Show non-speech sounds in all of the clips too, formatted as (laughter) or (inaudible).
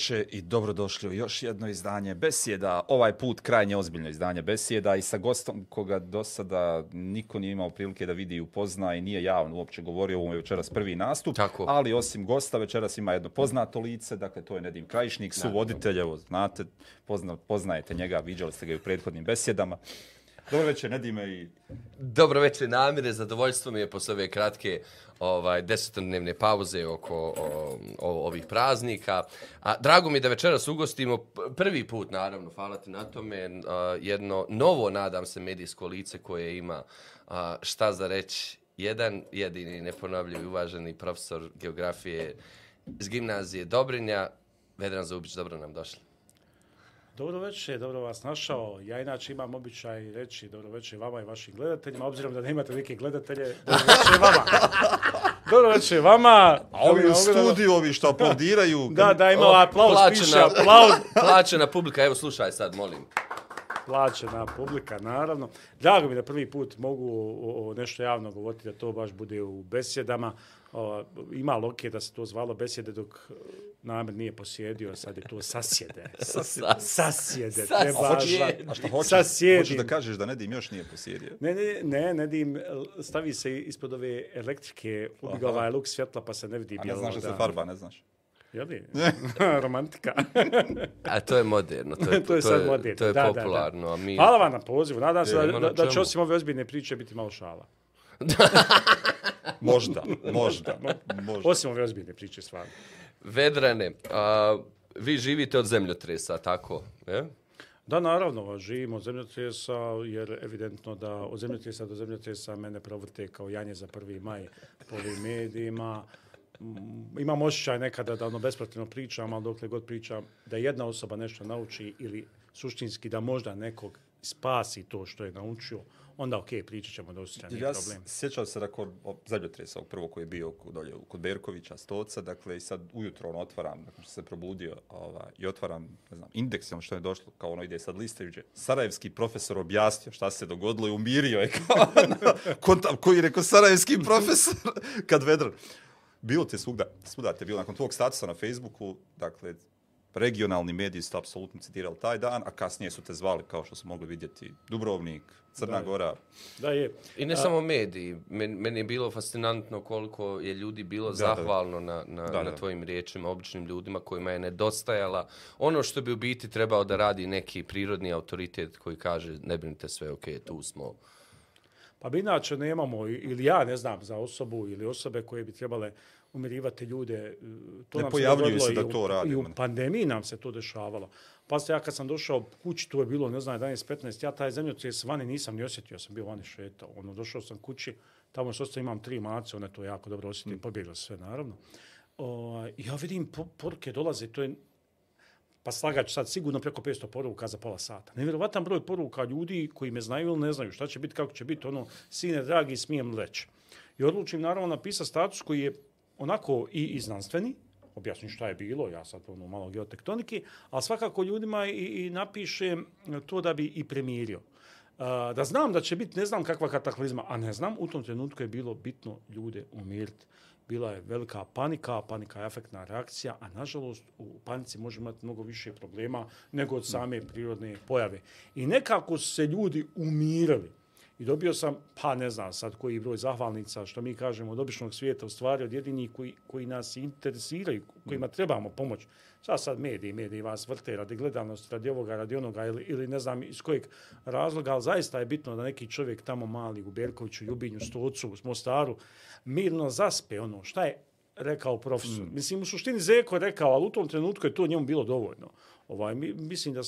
veče i dobrodošli u još jedno izdanje Besjeda. Ovaj put krajnje ozbiljno izdanje Besjeda i sa gostom koga do sada niko nije imao prilike da vidi i upozna i nije javno uopće govorio. Ovo je večeras prvi nastup. Tako. Ali osim gosta večeras ima jedno poznato lice, dakle to je Nedim Krajišnik, su voditelj, evo znate, pozna, poznajete njega, viđali ste ga i u prethodnim besjedama. Dobro večer, Nedime i Dobro večer, namire, zadovoljstvo mi je posle ove kratke ovaj desetodnevne pauze oko o, o, ovih praznika. A drago mi je da večeras ugostimo prvi put, naravno, hvala ti na tome, a, jedno novo, nadam se, medijsko lice koje ima a, šta za reći. Jedan jedini neponavljivi uvaženi profesor geografije iz gimnazije Dobrinja, Vedran Zubić, dobro nam došli. Dobro večer, dobro vas našao. Ja inače imam običaj reći dobro večer vama i vašim gledateljima, obzirom da nemate neke gledatelje, dobro večer vama. Dobro večer vama. A ovi u studiju, ovi što aplaudiraju. Da, da, ima O, aplauz, plaćena- piše aplauz. (laughs) Plaćena publika, evo slušaj sad, molim. Plaćena publika, naravno. Drago mi da prvi put mogu o, o nešto javno govoriti, da to baš bude u besjedama. O, ima loke da se to zvalo besjede dok e, namjer nije posjedio, sad je to sasjede. (laughs) Sasjede. Sasjede. Sasjede. Treba A hoćeš- zvati. A što hoćeš, Sasjedim. hoćeš da kažeš da Nedim još nije posjedio? Ne, ne, ne, ne dim, stavi se ispod ove elektrike, ubiga ovaj luk svjetla pa se ne vidi A ne znaš da se farba, ne znaš. Je li? (laughs) (laughs) Romantika. A to je moderno, to je, to je sad moderno. To je da, popularno, Da, da. a mi... Hvala vam na pozivu. Nadam se E, da, da, da će osim ove ozbiljne priče biti malo šala. (laughs) Možda, možda, možda. Osim ove ozbiljne priče, stvarno. Vedrane, a, vi živite od zemljotresa, tako? Je? Da, naravno, živimo od zemljotresa, jer evidentno da od zemljotresa do zemljotresa mene provrte kao janje za prvi maj po ovim medijima. Mm, Imam osjećaj nekada da ono besprotivno pričam, ali dokle god pričam da jedna osoba nešto nauči ili suštinski da možda nekog spasi to što je naučio, onda ok, pričat ćemo da osjeća nije Ja problem. s- sjećam se da kod o, zemljotresa, ovog prvog koji je bio dolje, kod Berkovića, Stoca, dakle i sad ujutro ono otvaram, dakle što se probudio ovaj, i otvaram, ne znam, indeks, ono što je došlo, kao ono ide sad listajuće. Sarajevski profesor objasnio šta se dogodilo i umirio je kao, ono, kontam, koji je rekao Sarajevski profesor, (laughs) kad vedran. Bilo te svugda, svuda te bilo nakon tvog statusa na Facebooku, dakle, regionalni mediji su apsolutno citirali taj dan, a kasnije su te zvali, kao što su mogli vidjeti, Dubrovnik, Crna Da. Gora, Da je. I ne samo mediji, Men, meni je bilo fascinantno koliko je ljudi bilo da. zahvalno na, na, Da, na da. tvojim riječima, običnim ljudima kojima je nedostajala ono što bi u biti trebao da radi neki prirodni autoritet koji kaže ne brinite sve, ok, tu smo. Pa bi inače nemamo, ili ja ne znam za osobu ili osobe koje bi trebale umirivati ljude. e, To Ne nam pojavljuju se, se da to u, rade, I u pandemiji nam se to dešavalo. Pa se ja kad sam došao kući, to je bilo, ne znam, 11-15, ja taj zemljotres vani nisam ni osjetio, ja sam bio vani šetao. Ono, došao sam kući, tamo što imam tri mace, one to jako dobro osjetim, mm. pobjeglo sve, naravno. O, ja vidim, po, poruke dolaze, to je pa slagač sad sigurno preko 500 poruka za pola sata. Nevjerovatan broj poruka ljudi koji me znaju ili ne znaju šta će biti, kako će biti, ono, sine dragi, smijem reći. I odlučim naravno napisati status koji je onako i, i znanstveni, objasni šta je bilo, ja sad ono malo geotektonike, ali svakako ljudima i, i napišem to da bi i premirio. Da znam da će biti ne znam kakva kataklizma, a ne znam, u tom trenutku je bilo bitno ljude umiriti. Bila je velika panika, panika je efektna reakcija, a nažalost u panici može imati mnogo više problema nego od same prirodne pojave. I nekako su se ljudi umirali. I dobio sam, pa ne znam sad koji broj zahvalnica, što mi kažemo od običnog svijeta, u stvari od jedinih koji, koji nas interesiraju, kojima trebamo pomoć. Sad sad mediji, mediji vas vrte radi gledanosti, radi ovoga, radi onoga ili, ili ne znam iz kojeg razloga, ali zaista je bitno da neki čovjek tamo mali u Berkoviću, Ljubinju, Stocu, u Mostaru, mirno zaspe ono šta je rekao profesor. Mm. Mislim, u suštini Zeko je rekao, ali u tom trenutku je to njemu bilo dovoljno. Ovaj, mi, mislim da,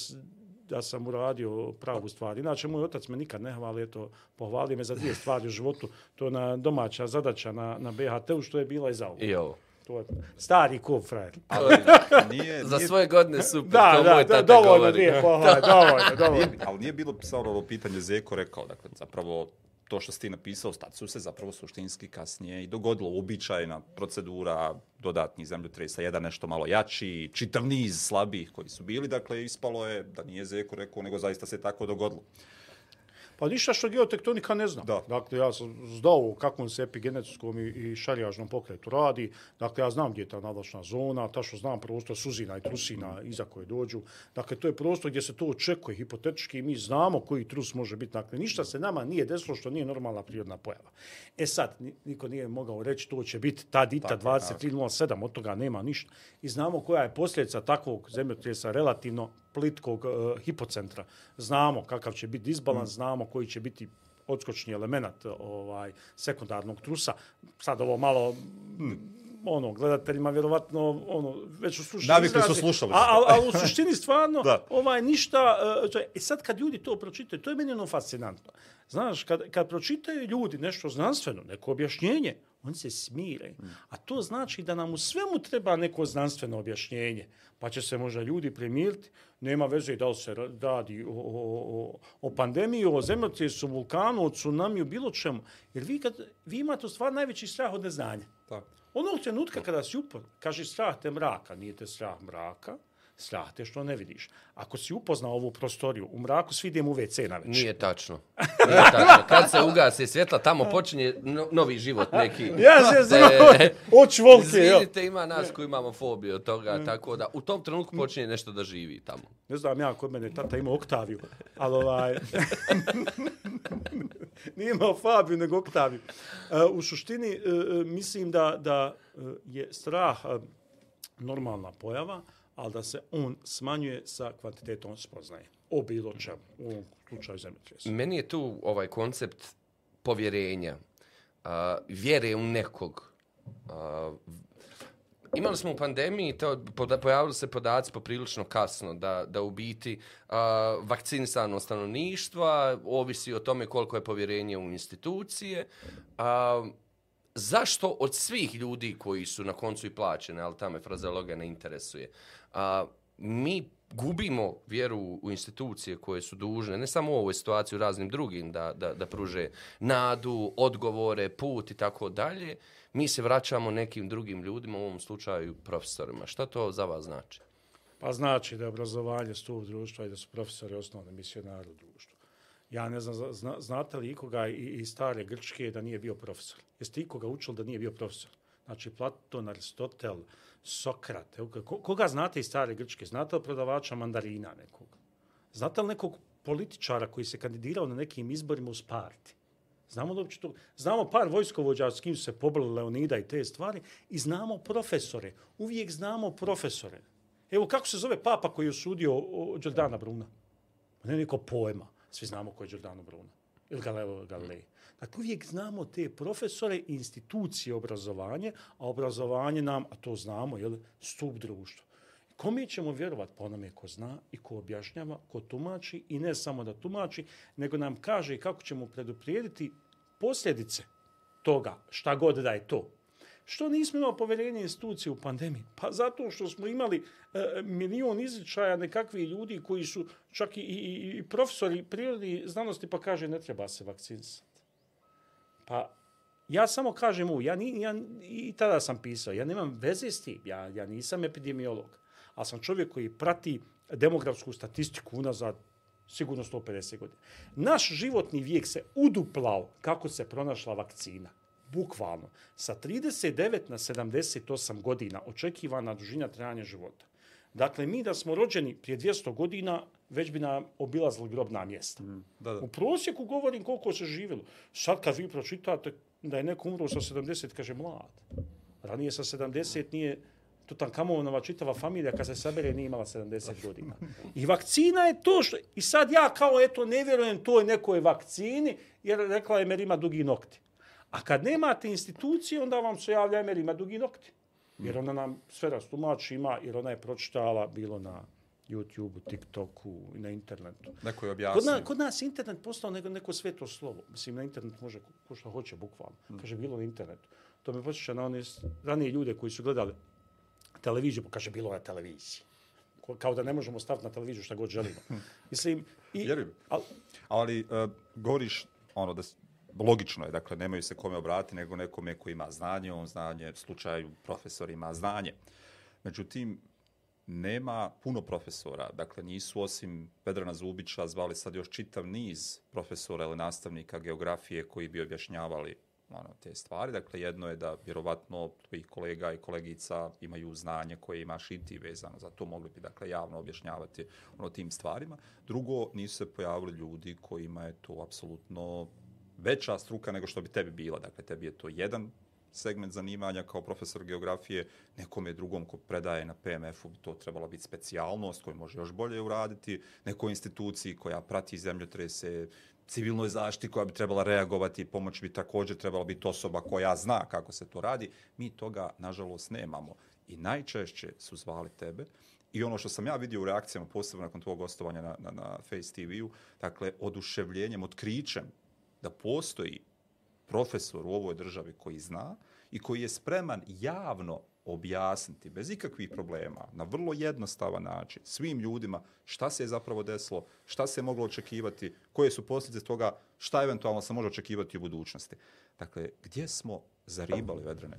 da sam uradio pravu stvar. Inače, moj otac me nikad ne hvali, eto, pohvalio me za dvije stvari u životu. To je na domaća zadaća na, na BHT-u, što je bila i za ovo. I ovo. To je stari kov frajer. ali (laughs) nije, Za nije, svoje godine super, Da, to da, moj da, tata dovoljno govori. dvije pohvale, dovoljno, (laughs) dovoljno. nije, ali nije bilo samo ovo pitanje Zeko rekao, dakle, zapravo to što si ti napisao u statusu se zapravo suštinski kasnije i dogodilo uobičajena procedura dodatnih zemljotresa, jedan nešto malo jači, čitav niz slabih koji su bili, dakle, ispalo je da nije Zeko rekao, nego zaista se tako dogodilo. Pa ništa što geotektonika ne zna. Da. Dakle, ja sam znao u kakvom se epigenetskom i, i šarijažnom pokretu radi. Dakle, ja znam gdje je ta nadlačna zona, ta što znam prostor suzina i trusina iza koje dođu. Dakle, to je prostor gdje se to očekuje hipotetički i mi znamo koji trus može biti. Dakle, ništa se nama nije desilo što nije normalna prirodna pojava. E sad, ni- niko nije mogao reći to će biti ta dita Tako, 23.07, od toga nema ništa. I znamo koja je posljedica takvog zemljotresa relativno plitkog uh, hipocentra. Znamo kakav će biti disbalans, Mm. znamo koji će biti odskočni element ovaj sekundarnog trusa. Sad ovo malo ono, gledateljima vjerovatno ono, već u suštini Navikli su slušali. A, a, a u suštini stvarno, (laughs) Da. ovaj, ništa, e, to je, i sad kad ljudi to pročitaju, to je meni ono fascinantno. Znaš, kad, kad pročitaju ljudi nešto znanstveno, neko objašnjenje, oni se smire. A to znači da nam u svemu treba neko znanstveno objašnjenje. Pa će se možda ljudi primiriti, nema veze da li se ra- radi o, o, o, o pandemiji, o zemljotresu, vulkanu, o tsunamiju, bilo čemu. Jer vi, kad, vi imate u stvari najveći strah od neznanja. Tako. Onog trenutka kada si upor, kaže strah te mraka, nije te strah mraka, strah što ne vidiš. Ako si upoznao ovu prostoriju, u mraku svi idemo u WC na večer. Nije tačno. Nije tačno. Kad se ugase svjetla, tamo počinje no, novi život neki. (laughs) Ja se znam, oči volke, jel? Izvinite, ima nas koji imamo fobiju od toga, tako da u tom trenutku počinje nešto da živi tamo. Ne znam ja, kod mene tata ima Oktaviju, ali ovaj... (laughs) Nije imao Fabiju, nego Oktaviju. E, u suštini, e, e, mislim da, da je strah normalna pojava, ali da se on smanjuje sa kvantitetom spoznaje. O bilo čemu, u ovom slučaju zemljotresa. Meni je tu ovaj koncept povjerenja, uh, vjere u nekog. Uh, imali smo u pandemiji, to, pojavili se podaci poprilično kasno, da, da u biti uh, vakcinisano stanovništva ovisi o tome koliko je povjerenje u institucije. Uh, zašto od svih ljudi koji su na koncu i plaćene, ali ta me frazeologa ne interesuje, a, mi gubimo vjeru u institucije koje su dužne, ne samo u ovoj situaciji, u raznim drugim, da, da, da pruže nadu, odgovore, put i tako dalje, mi se vraćamo nekim drugim ljudima, u ovom slučaju profesorima. Šta to za vas znači? Pa znači da je obrazovanje stup društva i da su profesori osnovni misionari u društvu. Ja ne znam, zna, znate li ikoga i, stare Grčke da nije bio profesor? Jeste ikoga učili da nije bio profesor? Znači Platon, Aristotel, Sokrat. Evo, koga znate iz stare Grčke? Znate li prodavača mandarina nekog? Znate li nekog političara koji se kandidirao na nekim izborima u Sparti? Znamo, da uopće to, znamo par vojskovođa s kim su se pobili Leonida i te stvari i znamo profesore. Uvijek znamo profesore. Evo kako se zove papa koji je osudio Đordana Bruna? Ne neko pojma. Svi znamo ko je Đordano Bruno. Ili Galileo Galilei. Dakle, uvijek znamo te profesore i institucije obrazovanje, a obrazovanje nam, a to znamo, je stup društva. Kome ćemo vjerovati? Pa onome ko zna i ko objašnjava, ko tumači i ne samo da tumači, nego nam kaže kako ćemo preduprijediti posljedice toga, šta god da je to. Što nismo imali poverenje institucije u pandemiji? Pa zato što smo imali e, milion izličaja nekakvih ljudi koji su čak i, i, i profesori prirodni znanosti pa kaže ne treba se vakcinisati. Pa ja samo kažem ovo, ja, ni, ja i tada sam pisao, ja nemam veze s tim, ja, ja nisam epidemiolog, ali sam čovjek koji prati demografsku statistiku unazad sigurno 150 godina. Naš životni vijek se uduplao kako se pronašla vakcina. Bukvalno. Sa 39 na 78 godina očekivana dužina trajanja života. Dakle, mi da smo rođeni prije 200 godina, već bi nam obilazili grobna mjesta. Da, da. U prosjeku govorim koliko se živjelo. Sad kad vi pročitate da je neko umro sa 70, kaže mlad. Ranije sa 70 nije Tutankamonova čitava familija kad se sabere nije imala 70 (laughs) godina. I vakcina je to što... I sad ja kao eto ne vjerujem toj nekoj vakcini jer rekla je Emer ima dugi nokti. A kad nemate institucije onda vam se javlja Emer ima dugi nokti. Jer ona nam sve rastumači ima jer ona je pročitala bilo na YouTube, TikToku i na internetu. Neko je Kod, objasnio. na, kod nas internet postao neko, neko sveto slovo. Mislim, na internet može ko- što hoće, bukvalno. Kaže, bilo na internetu. To me posjeća na one ranije ljude koji su gledali televiziju, pa kaže, bilo na televiziji. Kao da ne možemo staviti na televiziju šta god želimo. Mislim, i, Vjerujem. al, Ali uh, govoriš ono da logično je, dakle, nemaju se kome obratiti, nego nekome ko ima znanje, on znanje, u slučaju profesor ima znanje. Međutim, nema puno profesora. Dakle, nisu osim Vedrana Zubića zvali sad još čitav niz profesora ili nastavnika geografije koji bi objašnjavali ono, te stvari. Dakle, jedno je da vjerovatno tvojih kolega i kolegica imaju znanje koje imaš i ti vezano za to, mogli bi dakle, javno objašnjavati ono, tim stvarima. Drugo, nisu se pojavili ljudi kojima je to apsolutno veća struka nego što bi tebi bila. Dakle, tebi je to jedan segment zanimanja kao profesor geografije, nekom je drugom ko predaje na PMF-u bi to trebala biti specijalnost koju može još bolje uraditi, nekoj instituciji koja prati zemljotrese, civilnoj zaštiti koja bi trebala reagovati, pomoć bi također trebala biti osoba koja zna kako se to radi. Mi toga, nažalost, nemamo. I najčešće su zvali tebe I ono što sam ja vidio u reakcijama, posebno nakon tvojeg gostovanja na, na, na Face TV-u, dakle, oduševljenjem, otkrićem da postoji profesor u ovoj državi koji zna i koji je spreman javno objasniti bez ikakvih problema, na vrlo jednostavan način, svim ljudima šta se je zapravo desilo, šta se je moglo očekivati, koje su posljedice toga, šta eventualno se može očekivati u budućnosti. Dakle, gdje smo zaribali vedrene?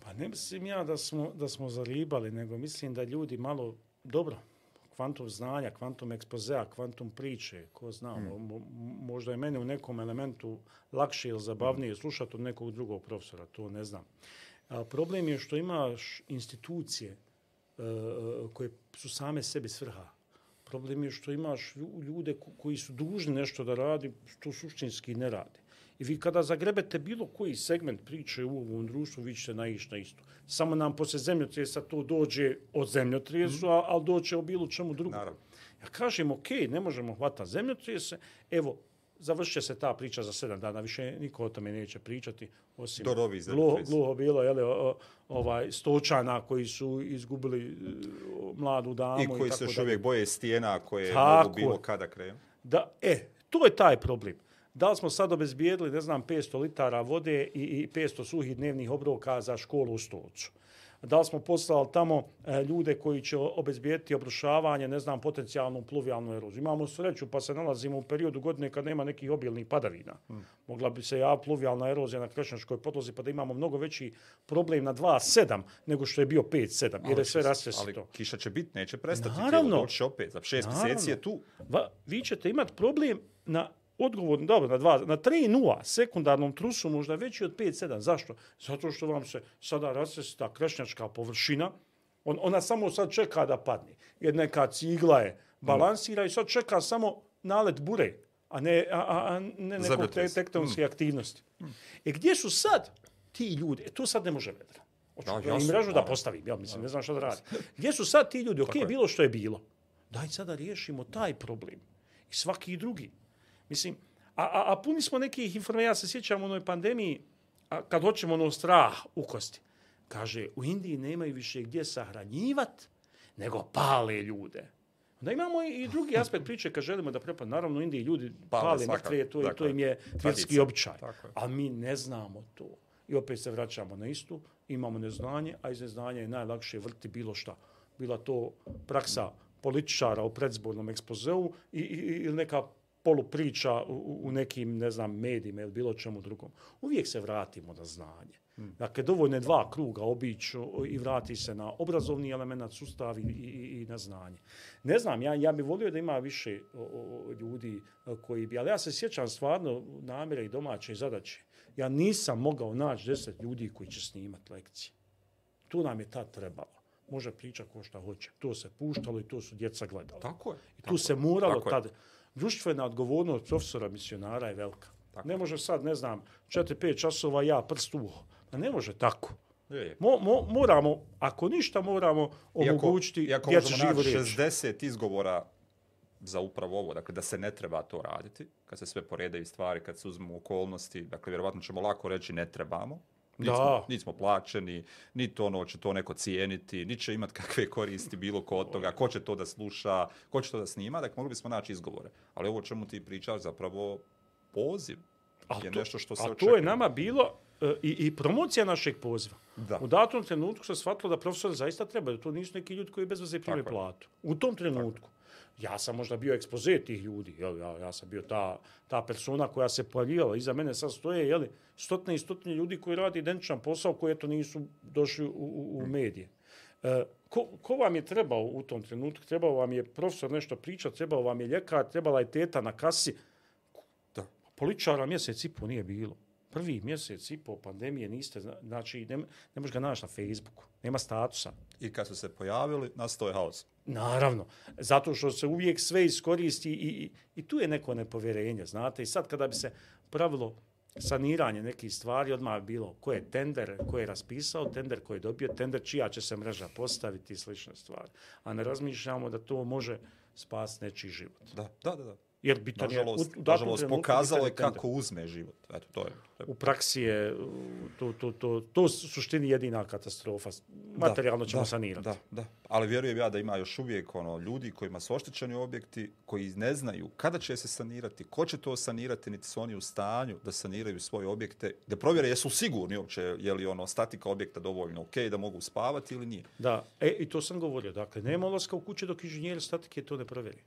Pa ne mislim ja da smo, da smo zaribali, nego mislim da ljudi malo, dobro, kvantum znanja, kvantum ekspozea, kvantum priče, ko zna, mm. mo, možda je meni u nekom elementu lakše ili zabavnije slušati od nekog drugog profesora, to ne znam. A, problem je što imaš institucije uh, koje su same sebi svrha. Problem je što imaš ljude koji su dužni nešto da radi, to suštinski ne rade. I vi kada zagrebete bilo koji segment priče u ovom društvu, vi ćete naići na isto. Samo nam posle zemljotresa to dođe od zemljotresu, mm ali doće o bilo čemu drugom. Naravno. Ja kažem, ok, ne možemo hvatati zemljotrese, evo, završće se ta priča za sedam dana, više niko o tome neće pričati, osim gluho, gluho bilo, o, ovaj, stočana koji su izgubili uh, mladu damu. I koji i se još uvijek boje stijena koje tako, mogu bilo kada krenu. Da, e, to je taj problem da li smo sad obezbijedili, ne znam, 500 litara vode i, i 500 suhih dnevnih obroka za školu u Stolcu. Da li smo poslali tamo e, ljude koji će obezbijediti obrušavanje, ne znam, potencijalnu pluvijalnu eroziju. Imamo sreću pa se nalazimo u periodu godine kad nema nekih obilnih padavina. Hmm. Mogla bi se ja pluvijalna erozija na krešnjačkoj podlozi pa da imamo mnogo veći problem na 2.7 nego što je bio 5.7 jer je sve rasvesito. Ali kiša će biti, neće prestati. Naravno. Tijelo, opet, za šest mjeseci je tu. Va, vi ćete imati problem na odgovorni, dobro, na, dva, na 3-0 sekundarnom trusu možda veći od 5-7. Zašto? Zato što vam se sada rasvesta krešnjačka površina, on, ona samo sad čeka da padne. Jer neka cigla je balansira mm. i sad čeka samo nalet bure, a ne, a, a, ne neko te, tektonske mm. aktivnosti. Mm. E gdje su sad ti ljudi? E to sad ne može vedra. Hoću da, ja im mrežu da postavim, ja mislim, ne znam što da radi. Gdje su sad ti ljudi? Ok, bilo što je bilo. Daj sada riješimo taj problem. I svaki drugi. Mislim, a, a, a puni smo nekih informacija, ja se sjećam u onoj pandemiji, a kad hoćemo ono strah u kosti. Kaže, u Indiji nemaju više gdje sahranjivat, nego pale ljude. Da imamo i drugi aspekt priče kad želimo da prepad. Naravno, u Indiji ljudi pale, pale mrtve, to, je, to im je vjerski običaj. A mi ne znamo to. I opet se vraćamo na istu, imamo neznanje, a iz neznanja je najlakše vrti bilo šta. Bila to praksa političara u predzbornom ekspozeu i, i, ili neka polupriča u, u nekim, ne znam, medijima ili bilo čemu drugom. Uvijek se vratimo na znanje. Hmm. Dakle, dovoljno je dva kruga obiću i vrati se na obrazovni element sustav i, i, i na znanje. Ne znam, ja, ja bih volio da ima više o, o, ljudi koji bi, ali ja se sjećam stvarno namjere i domaće zadaće. Ja nisam mogao naći deset ljudi koji će snimati lekcije. Tu nam je tad trebalo. Može priča ko šta hoće. To se puštalo i to su djeca gledala. Tako je. I tu tako se moralo tad... Je društvena odgovornost profesora misionara je velika. Tako. Ne može sad, ne znam, 4-5 časova ja prst uho. Pa ne može tako. Mo, mo, moramo, ako ništa, moramo omogućiti iako, iako djecu živu riječ. 60 izgovora za upravo ovo, dakle da se ne treba to raditi, kad se sve poredaju stvari, kad se uzmu okolnosti, dakle vjerovatno ćemo lako reći ne trebamo, Niti smo, niti smo plaćeni, ni to ono će to neko cijeniti, ni će imati kakve koristi bilo ko od toga, ko će to da sluša, ko će to da snima, dakle mogli bismo naći izgovore. Ali ovo čemu ti pričaš zapravo poziv a je to, nešto što se očekuje. A to je nama bilo e, i, i promocija našeg poziva. Da. U datom trenutku se shvatilo da profesor zaista treba, da to nisu neki ljudi koji bez veze prime platu. U tom trenutku. Ja sam možda bio ekspozit tih ljudi, jel, ja, ja sam bio ta, ta persona koja se pojavljivala, iza mene sad stoje jel, stotne i stotne ljudi koji radi identičan posao koji eto nisu došli u, u, u medije. E, ko, ko vam je trebao u tom trenutku? Trebao vam je profesor nešto pričati, trebao vam je ljekar, trebala je teta na kasi. Da. Političara mjesec i po nije bilo. Prvi mjesec i po pandemije niste, zna- znači ne, ne možeš ga naći na Facebooku, nema statusa. I kad su se pojavili, nastao je haos. Naravno, zato što se uvijek sve iskoristi i, i, i tu je neko nepovjerenje, znate. I sad kada bi se pravilo saniranje nekih stvari, odmah bi bilo ko je tender, ko je raspisao tender, ko je dobio tender, čija će se mreža postaviti i slične stvari. A ne razmišljamo da to može spasiti nečiji život. Da, da, da. da. Jer bitan je, Nažalost, u pokazalo je kako uzme život. Eto, to je. To je U praksi je to, to, to, to suštini jedina katastrofa. Materijalno ćemo da, sanirati. Da, da. Ali vjerujem ja da ima još uvijek ono ljudi kojima su oštećeni objekti, koji ne znaju kada će se sanirati, ko će to sanirati, niti su oni u stanju da saniraju svoje objekte, da provjere jesu sigurni uopće je li ono statika objekta dovoljno ok, da mogu spavati ili nije. Da, e, i to sam govorio. Dakle, nema ulaska u kuće dok inženjer statike to ne provjeri.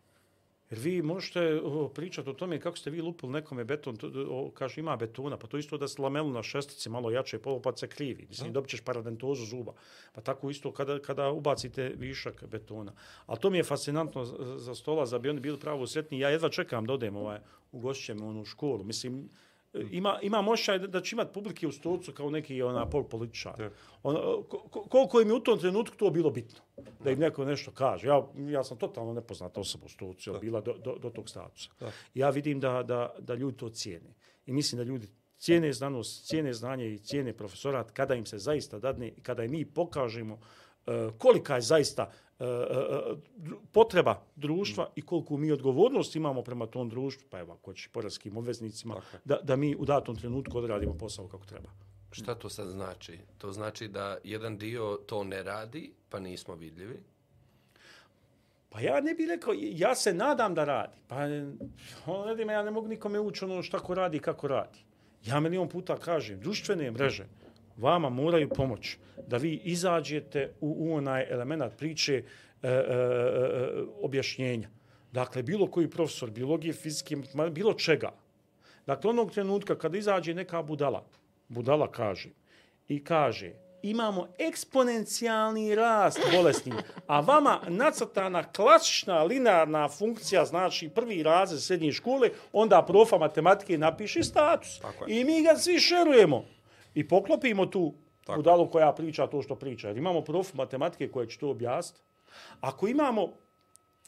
Jer vi možete o, pričati o tome kako ste vi lupili nekome beton, to, o, kaže ima betona, pa to isto da ste lamelu na šestici malo jače polo, pa se krivi. Mislim, dobit ćeš paradentozu zuba. Pa tako isto kada, kada ubacite višak betona. A to mi je fascinantno za- stola, za bi oni bili pravo sretni. Ja jedva čekam da odem ovaj, u gošćem onu školu. Mislim, ima, imam ošaj da, da će imat publike u stolcu kao neki ona pol političar. On, ko, ko- koliko im je u tom trenutku to bilo bitno. Da im neko nešto kaže. Ja, ja sam totalno nepoznata osoba u stolcu, jel, bila do, do, do tog statusa. Da. Ja vidim da, da, da ljudi to cijene. I mislim da ljudi cijene znanost, cijene znanje i cijene profesorat kada im se zaista dadne i kada im mi pokažemo e, kolika je zaista dru- potreba društva i koliko mi odgovornost imamo prema tom društvu, pa evo, ako će poreskim obveznicima, da, da mi u datom trenutku odradimo posao kako treba. Šta to sad znači? To znači da jedan dio to ne radi, pa nismo vidljivi. Pa ja ne bih rekao, ja se nadam da radi. Pa ono, ne ja ne mogu nikome ući ono šta ko radi kako radi. Ja milion puta kažem, društvene mreže vama moraju pomoći da vi izađete u, u onaj element priče e, e, e, objašnjenja. Dakle, bilo koji profesor biologije, fizike, bilo čega. Dakle, onog trenutka kada izađe neka budala, budala kaže, i kaže, imamo eksponencijalni rast bolesnih, a vama nacrtana klasična linearna funkcija, znači prvi razred srednje škole, onda profa matematike napiše status. I mi ga svi šerujemo. I poklopimo tu Tako budalu koja priča to što priča. Jer imamo prof matematike koja će to objasniti. Ako imamo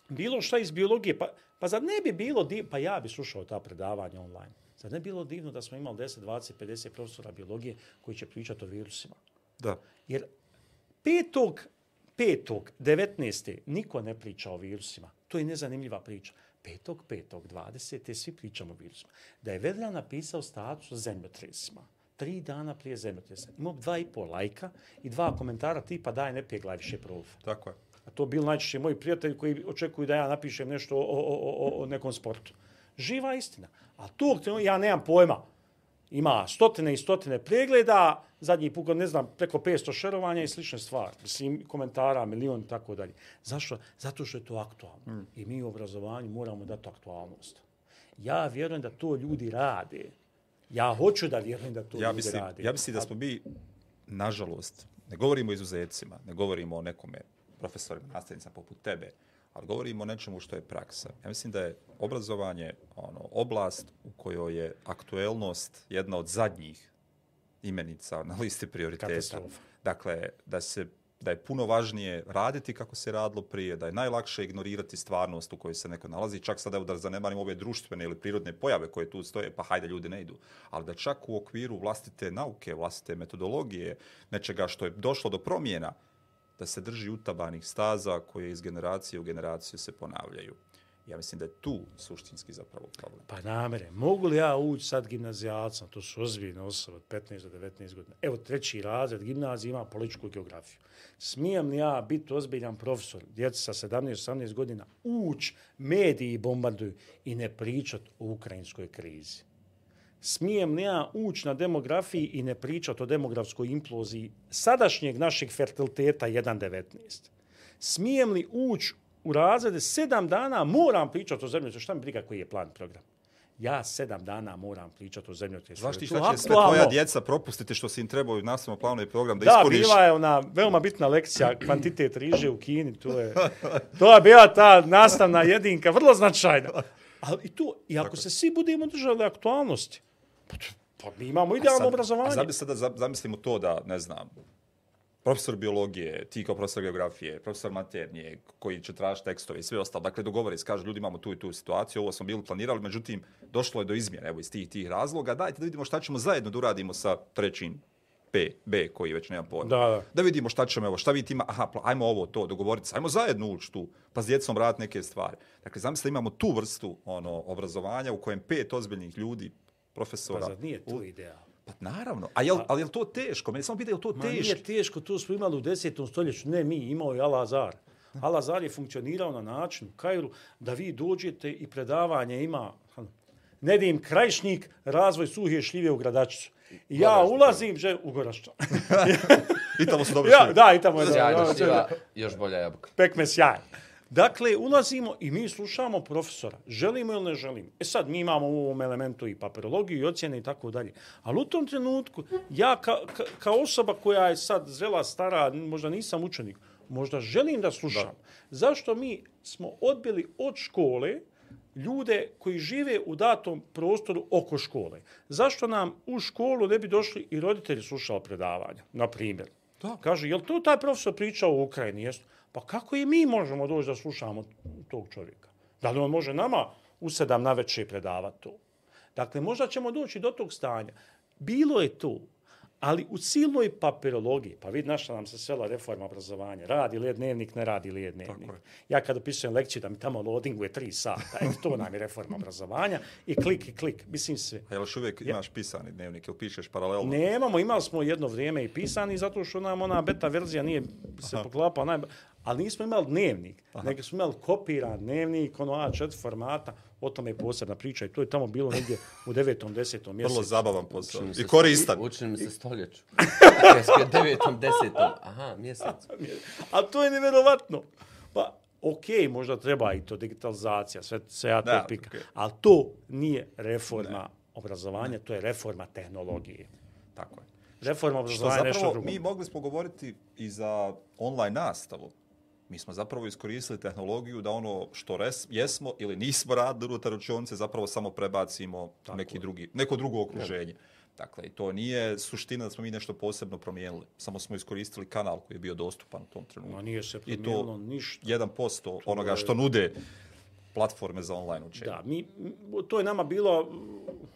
bilo šta iz biologije, pa, pa zar ne bi bilo divno, pa ja bi slušao ta predavanja online. Zar ne bi bilo divno da smo imali 10, 20, 50 profesora biologije koji će pričati o virusima? Da. Jer petog, petog, 19. niko ne priča o virusima. To je nezanimljiva priča. Petog, petog, 20. svi pričamo o virusima. Da je Vedran napisao status o zemljotresima, tri dana prije zemljotresa, imao dva i pol lajka i dva komentara tipa daj ne peglaj više prof. Tako je. A to bil najčešće moji prijatelji koji očekuju da ja napišem nešto o, o, o, o, o nekom sportu. Živa istina. A tog trenutka ja nemam pojma. Ima stotine i stotine pregleda, zadnji put, ne znam, preko 500 šerovanja i slične stvari. Mislim, komentara, milion i tako dalje. Zašto? Zato što je to aktualno. Mm. I mi u obrazovanju moramo dati aktualnost. Ja vjerujem da to ljudi rade. Ja hoću da vjerujem da to Ja ljudi mislim, rade. ja mislim da smo mi, nažalost, ne govorimo o izuzecima, ne govorimo o nekome profesorima, nastavnicama poput tebe, ali govorimo o nečemu što je praksa. Ja mislim da je obrazovanje ono, oblast u kojoj je aktuelnost jedna od zadnjih imenica na listi prioriteta. Katastrofa. Dakle, da se da je puno važnije raditi kako se radilo prije, da je najlakše ignorirati stvarnost u kojoj se neko nalazi, čak sad evo da zanemarimo ove društvene ili prirodne pojave koje tu stoje, pa hajde ljudi ne idu, ali da čak u okviru vlastite nauke, vlastite metodologije, nečega što je došlo do promjena, da se drži utabanih staza koje iz generacije u generaciju se ponavljaju. Ja mislim da je tu suštinski zapravo problem. Pa namere, mogu li ja ući sad gimnazijalcem, to su ozbiljne osobe od 15 do 19 godina. Evo treći razred gimnazije ima političku geografiju. Smijem li ja biti ozbiljan profesor, djeca sa 17-18 godina, uć, mediji bombarduju i ne pričat o ukrajinskoj krizi? Smijem li ja ući na demografiji i ne pričat o demografskoj imploziji sadašnjeg našeg fertiliteta 1.19? Smijem li ući u razrede sedam dana moram pričati o zemlji, šta mi briga koji je plan program. Ja sedam dana moram pričati o zemljotresu. Znaš ti šta će sve tvoja djeca propustiti što si im trebao u nastavnom planu i program da, Da, ispuniš? bila je ona veoma bitna lekcija (clears throat) kvantitet riže u Kini, to je, to je bila ta nastavna jedinka, vrlo značajna. Ali i to, i ako se svi budemo držali aktualnosti, pa, pa mi imamo idealno Sad- obrazovanje. A zamislimo to da, ne znam, profesor biologije, ti kao profesor geografije, profesor maternije, koji će tražiti tekstove i sve ostalo. Dakle, dogovori se, kaže, ljudi imamo tu i tu situaciju, ovo smo bili planirali, međutim, došlo je do izmjene, evo, iz tih tih razloga. Dajte da vidimo šta ćemo zajedno da uradimo sa trećim P, B, koji već nema pojma. Da, da. da vidimo šta ćemo, evo, šta vidite ima, aha, ajmo ovo, to, dogovoriti se, ajmo zajedno ući tu, pa s djecom raditi neke stvari. Dakle, zamislite, imamo tu vrstu ono, obrazovanja u kojem pet ozbiljnih ljudi, profesora, Pa zar nije to ideal? Pa naravno. A jel, ali je li to teško? Meni samo pitaju, je li to Ma teško? nije teško, to smo imali u desetom stoljeću. Ne mi, imao je Al-Azar. Al-Azar je funkcionirao na način u Kairu da vi dođete i predavanje ima Nedim Krajišnik, razvoj suhe šljive u Gradačicu. I ja Gorašća. ulazim že, u Gorašća. (laughs) I tamo su (laughs) dobro ja, šli. da, i tamo je dobro. šljiva, još bolja jabuka. pekme sjaj. Dakle, ulazimo i mi slušamo profesora. Želimo ili ne želimo. E sad, mi imamo u ovom elementu i papirologiju i ocjene i tako dalje. Ali u tom trenutku, ja ka, ka, kao osoba koja je sad zrela, stara, možda nisam učenik, možda želim da slušam. Da. Zašto mi smo odbili od škole ljude koji žive u datom prostoru oko škole? Zašto nam u školu ne bi došli i roditelji slušali predavanja, na primjer? Da. Kaže, jel to taj profesor pričao u Ukrajini? Jesu. Pa kako i mi možemo doći da slušamo tog čovjeka? Da li on može nama u sedam na večer predavati to? Dakle, možda ćemo doći do tog stanja. Bilo je to, ali u silnoj papirologiji, pa vidi našla nam se svela reforma obrazovanja, radi li je dnevnik, ne radi li je dnevnik. je. Ja kad opisujem lekciju da mi tamo loadinguje tri sata, eto to nam je reforma obrazovanja i klik i klik, mislim sve. A jel još uvijek imaš pisani dnevnik ili pišeš paralelno? Nemamo, imali smo jedno vrijeme i pisani, zato što nam ona beta verzija nije se poklapa, naj... ali nismo imali dnevnik, Aha. nego smo imali kopiran dnevnik, ono A4 formata, o tome je posebna priča i to je tamo bilo negdje u devetom, desetom mjesecu. Vrlo zabavan posao. Se I koristan. Učim mi se stoljeću. Jeske devetom, desetom. Aha, mjesec. (laughs) A to je nevjerovatno. Pa, ok, možda treba i to digitalizacija, sve, sve ja to pika. okej. Ali to nije reforma obrazovanja, to je reforma tehnologije. Tako je. Reforma obrazovanja je nešto drugo. mi mogli smo govoriti i za online nastavu. Mi smo zapravo iskoristili tehnologiju da ono što res, jesmo ili nismo radili unutar učionice zapravo samo prebacimo u neki drugi, neko drugo okruženje. Dakle, i to nije suština da smo mi nešto posebno promijenili. Samo smo iskoristili kanal koji je bio dostupan u tom trenutku. Ma nije se I to promijenilo ništa. 1% onoga što nude platforme za online učenje. Da, mi, to je nama bilo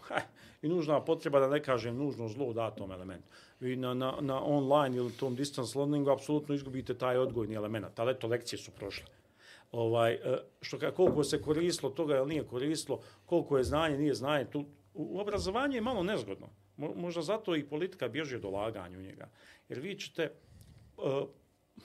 haj, i nužna potreba, da ne kažem nužno zlo u datom elementu. Vi na, na, na online ili tom distance learningu apsolutno izgubite taj odgojni element, ali eto, lekcije su prošle. Ovaj, e, što ka, koliko se koristilo toga ili nije koristilo, koliko je znanje, nije znanje, tu, u, obrazovanju je malo nezgodno. Možda zato i politika bježi od olaganja u njega. Jer vi ćete, uh,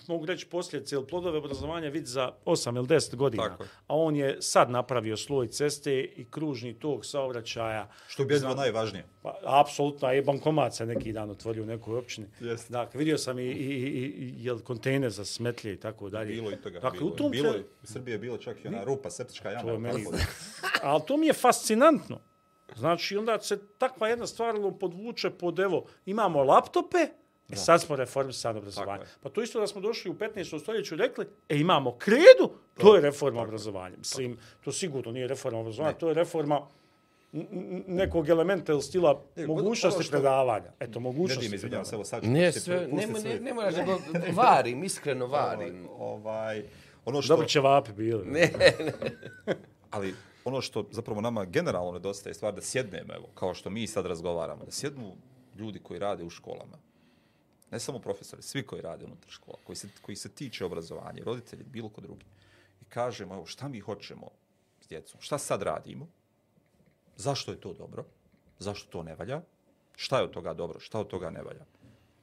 mogu reći posljedice ili plodove obrazovanja vidi za 8 ili 10 godina. Tako. A on je sad napravio sloj ceste i kružni tok saobraćaja. Što je bilo najvažnije. Pa, apsolutno, je bankomat se neki dan otvorio u nekoj općini. Jeste. Dakle, vidio sam i, i, i, i jel, kontejner za smetlje i tako dalje. Bilo i toga. Dakle, bilo, u tom bilo, je- u Srbiji je bilo čak i ona rupa, septička jama. To je meni... (laughs) Ali to mi je fascinantno. Znači, onda se takva jedna stvar ono, podvuče pod, evo, imamo laptope, E sad smo reformisali obrazovanje. Pa to isto da smo došli u 15. stoljeću i rekli, e imamo kredu, to je reforma obrazovanja. Mislim, to sigurno nije reforma obrazovanja, to je reforma nekog elementa ili stila E, mogućnosti ono što- predavanja. Eto, Ne mogućnosti dim, izvinjavam se, evo sad ću Ne, sve, ne, ne, ne moraš da go- varim, iskreno varim. Ovaj, ono što, Dobri ćevapi bili. Ne, (laughs) ali ono što zapravo nama generalno nedostaje je stvar da sjednemo, evo, kao što mi sad razgovaramo, da sjednu ljudi koji rade u školama, ne samo profesori, svi koji rade unutar škola, koji se, koji se tiče obrazovanja, roditelji, bilo ko drugi, i kažemo, evo, šta mi hoćemo s djecom, šta sad radimo, zašto je to dobro, zašto to ne valja, šta je od toga dobro, šta od toga ne valja,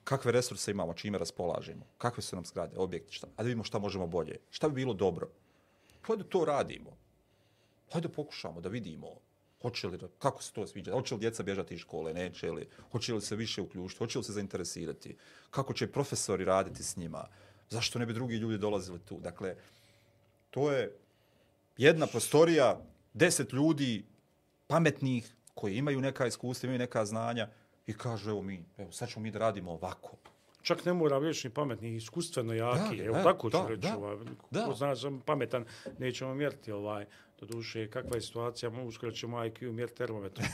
kakve resurse imamo, čime raspolažemo, kakve su nam zgrade, objekti, šta, a da vidimo šta možemo bolje, šta bi bilo dobro. Pa Hajde to radimo. Hajde pokušamo da vidimo hoće li, kako se to sviđa, hoće li djeca bježati iz škole, neće li, hoće li se više uključiti, hoće li se zainteresirati, kako će profesori raditi s njima, zašto ne bi drugi ljudi dolazili tu. Dakle, to je jedna prostorija, deset ljudi, pametnih, koji imaju neka iskustva, imaju neka znanja i kažu, evo mi, evo, sad ćemo mi da radimo ovako. Čak ne mora reći ni pametni, iskustveno jaki. Da, Evo da, tako ću da, reći. da. Ovaj, Da. Ko zna sam pametan, nećemo mjeriti ovaj. Do duše, kakva je situacija, uskoro ćemo IQ mjeriti termometrom.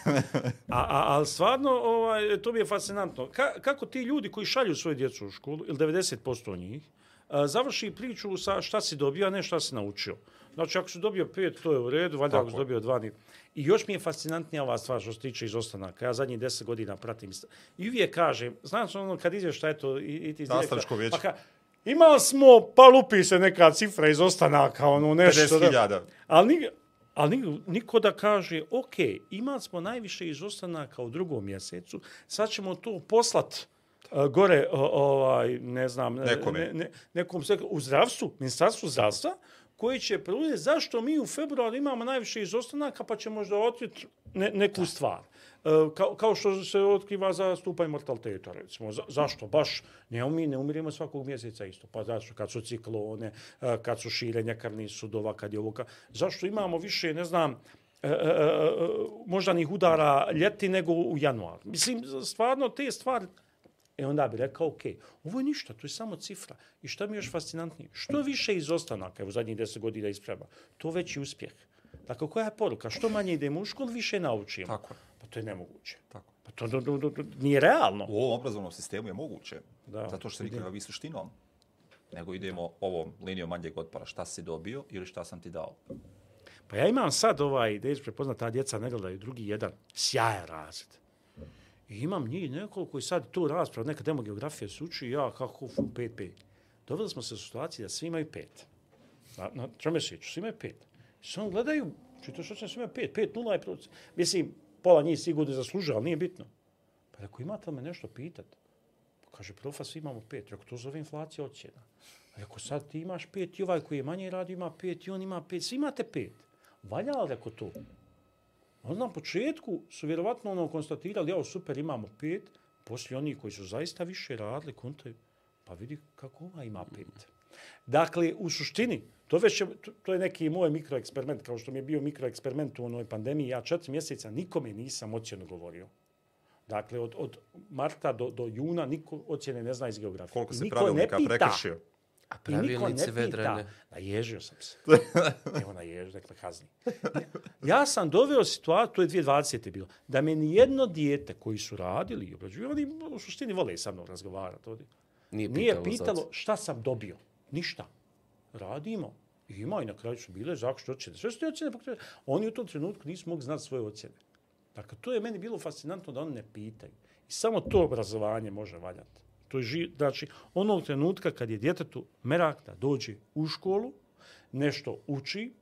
A, a, ali stvarno, ovaj, to mi je fascinantno. Ka, kako ti ljudi koji šalju svoje djecu u školu, ili 90% njih, a, završi priču sa šta si dobio, a ne šta si naučio. Znači, ako si dobio pet, to je u redu, valjda ako si dobio dva, ni... I još mi je fascinantnija ova stvar što se tiče izostanaka. Ja zadnjih deset godina pratim. I uvijek kažem, znaš ono kad izvješta, eto, i, i ti iz Nastavničko direktora, vijeće. Pa ka, imali smo, pa lupi se neka cifra izostanaka, ono nešto. da- 50.000. Ali, ni, ali ni- niko da kaže, ok, imali smo najviše izostanaka u drugom mjesecu, sad ćemo to poslat uh, gore, o, ovaj, ne znam, ne- Nekome. Ne, ne, nekom u zdravstvu, ministarstvu zdravstva, koji će preuzeti zašto mi u februaru imamo najviše izostanaka, pa će možda otkriti ne, neku stvar. E, kao, kao što se otkriva za stupaj mortaliteta, recimo. Za, zašto? Baš ne, umi, ne umiremo svakog mjeseca isto. Pa zašto? Kad su ciklone, e, kad su širenja krvnih sudova, kad je ovo... ka- Zašto imamo više, ne znam, e, e, e, e moždanih udara ljeti nego u januar? Mislim, stvarno te stvari E onda bi rekao, ok, ovo je ništa, to je samo cifra. I šta mi je još fascinantnije? Što više izostanaka u zadnjih deset godina isprema, to veći uspjeh. Dakle, koja je poruka? Što manje idemo u školu, više naučimo. Tako je. Pa to je nemoguće. Tako. Pa to, to, to, to, to nije realno. U ovom obrazovnom sistemu je moguće. Da. Zato što se nikada vi suštinom. Nego idemo ovom linijom manjeg otpora. Šta si dobio ili šta sam ti dao. Pa ja imam sad ovaj, da je prepoznat, ta djeca ne gledaju drugi jedan, sjajan razred. I imam njih nekoliko koji sad tu raspravu, neka demogeografija se uči, ja kako fu 5-5. Doveli smo se u situaciji da svi imaju pet. Na, na tromesečju, svi imaju pet. I samo gledaju, čito što će svi imaju pet, pet, nula je proces. Mislim, pola njih sigurno zaslužuje, ali nije bitno. Pa ako imate li me nešto pitat? Pa kaže, profa, svi imamo pet. Rekao, to zove inflacija ocjena. A Rekao, sad ti imaš pet i ovaj koji je manje radi ima pet i on ima pet. Svi imate pet. Valja li rekao to? Onda na početku su vjerovatno ono konstatirali, jao, super, imamo pet, poslije oni koji su zaista više radili, kontaju, pa vidi kako ova ima pet. Dakle, u suštini, to, već, je- to- to je neki moj mikroeksperiment, kao što mi je bio mikroeksperiment u onoj pandemiji, ja četiri mjeseca nikome nisam ocjenu govorio. Dakle, od, od marta do, do juna niko ocjene ne zna iz geografije. Koliko se niko pravilnika ne pita. prekršio. A pita. vedrene. Naježio sam se. (laughs) Evo naježio, nek me kazni. Ja sam doveo situaciju, to je 2020. bilo, da me nijedno dijete koji su radili i obrađuju, oni u suštini vole sa mnom razgovarati ovdje, Nije nije pitalo, pitalo zato. šta sam dobio. Ništa. Radimo. I ima i na kraju su bile zašto ocjene. Sve su te ocjene pokrenuli. Oni u tom trenutku nisu mogli znati svoje ocjene. Dakle, to je meni bilo fascinantno da oni ne pitaju. I samo to obrazovanje može valjati. To je ži, znači, onog trenutka kad je djetetu merak da dođe u školu, nešto uči,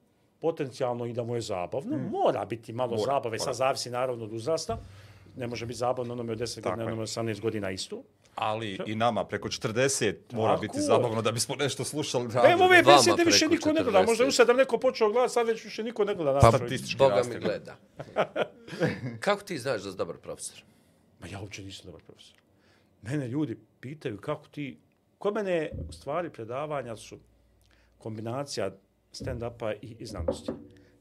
potencijalno i da mu je zabavno, mora biti malo Mora, zabave, mora. sad zavisi naravno od uzrasta, ne može biti zabavno onome od 10 Tako godina, onome od 18 godina isto. Ali i nama preko 40 mora Tako biti zabavno da bismo nešto slušali. Evo radili. ove besede više niko ne gleda. Možda je 40. u sedam neko počeo gledati, sad već više niko ne gleda. Pa, statistički Boga raste. mi gleda. (laughs) Kako ti znaš da si dobar profesor? Ma ja uopće nisam dobar profesor. Mene ljudi pitaju kako ti... Kod mene, u stvari, predavanja su kombinacija stand-upa i, i znanosti.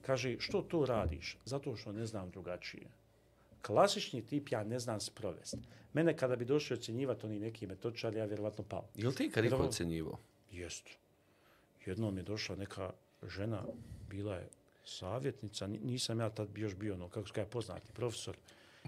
Kaže, što to radiš? Zato što ne znam drugačije. Klasični tip, ja ne znam sprovesti. Mene kada bi došli ocjenjivati oni neki metočari, ja vjerovatno pao. Jel ti kad ih ocjenjivo? Jest. Jednom je došla neka žena, bila je savjetnica, ni- nisam ja tad još bio, ono, kako se kaže, poznati profesor.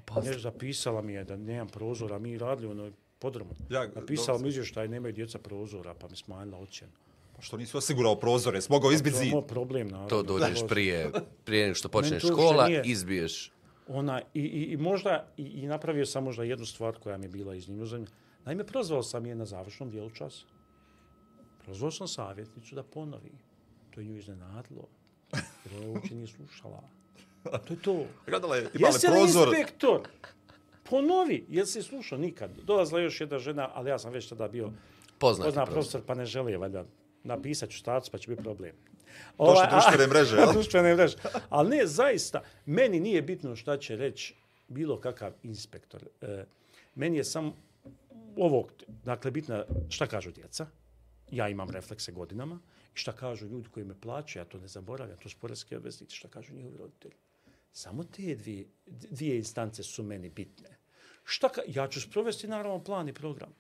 Pa, Nešto zapisala mi je da nemam prozora, mi radili ono podromu. Ja, Napisala mi izvještaj, nemaju djeca prozora, pa mi smanjila ocjenu. Pa Što nisi osigurao prozore, smogao izbiti To je zid. moj problem, naravno. To dođeš prije, prije nego što počne Meni to uopšte škola, nije- izbiješ. Ona, i, i, i možda, i, i napravio sam možda jednu stvar koja mi je bila iznimno zanimljiva. Naime, prozvao sam je na završnom dijelu časa. Prozvao sam savjetnicu da ponovi. To je nju iznenadilo. Jer ona uopće nije slušala. To je to. Gledala je, imala Jesi prozor. inspektor? Ponovi. Jel si slušao nikad? Dolazila još jedna žena, ali ja sam već tada bio Poznati pozna profesor. pa ne želi, valjda, napisat ću status, pa će biti problem. Što društvene mreže, (laughs) jel? društvene mreže. Ali ne, zaista, meni nije bitno šta će reći bilo kakav inspektor. E, meni je sam ovog, dakle, bitno šta kažu djeca. Ja imam reflekse godinama. I šta kažu ljudi koji me plaćaju, ja to ne zaboravljam, to su porezki obveznici, šta kažu njihovi roditelji. Samo te dvije, dvije instance su meni bitne. Šta ka, ja ću sprovesti naravno plan i program.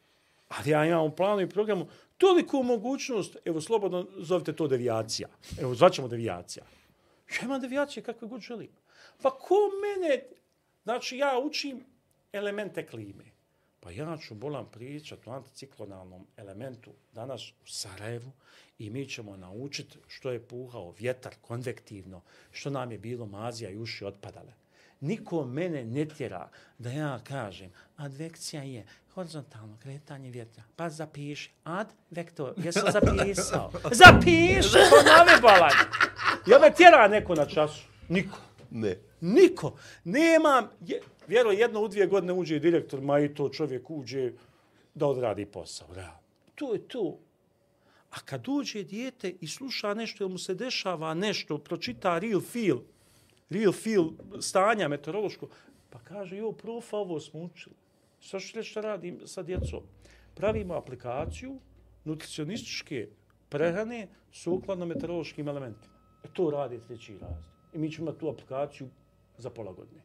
Ali ja imam u planu i programu toliko mogućnost, evo slobodno zovite to devijacija. Evo zvaćemo devijacija. Ja imam devijacije kakve god želim. Pa ko mene, znači ja učim elemente klime. Pa ja ću bolam pričati o anticiklonalnom elementu danas u Sarajevu i mi ćemo naučiti što je puhao vjetar konvektivno, što nam je bilo mazija i uši otpadale. Niko mene ne tjera da ja kažem advekcija je horizontalno kretanje vjetra. Pa zapiši. Ad vektor. Jesam zapisao. (laughs) Zapiši! Ponovi bolan. Ja me tjera neko na času. Niko. Ne. Niko. Nemam, je, vjero, jedno u dvije godine uđe direktor, ma i to čovjek uđe da odradi posao. Da. To je to. A kad uđe dijete i sluša nešto, ili mu se dešava nešto, pročita real feel, real feel stanja meteorološko, pa kaže, jo, profa, ovo smo učili. Šta što što radim sa djecom? Pravimo aplikaciju nutricionističke prehrane sukladno meteorološkim elementima. E to radi treći razred. I mi ćemo imati tu aplikaciju za pola godine.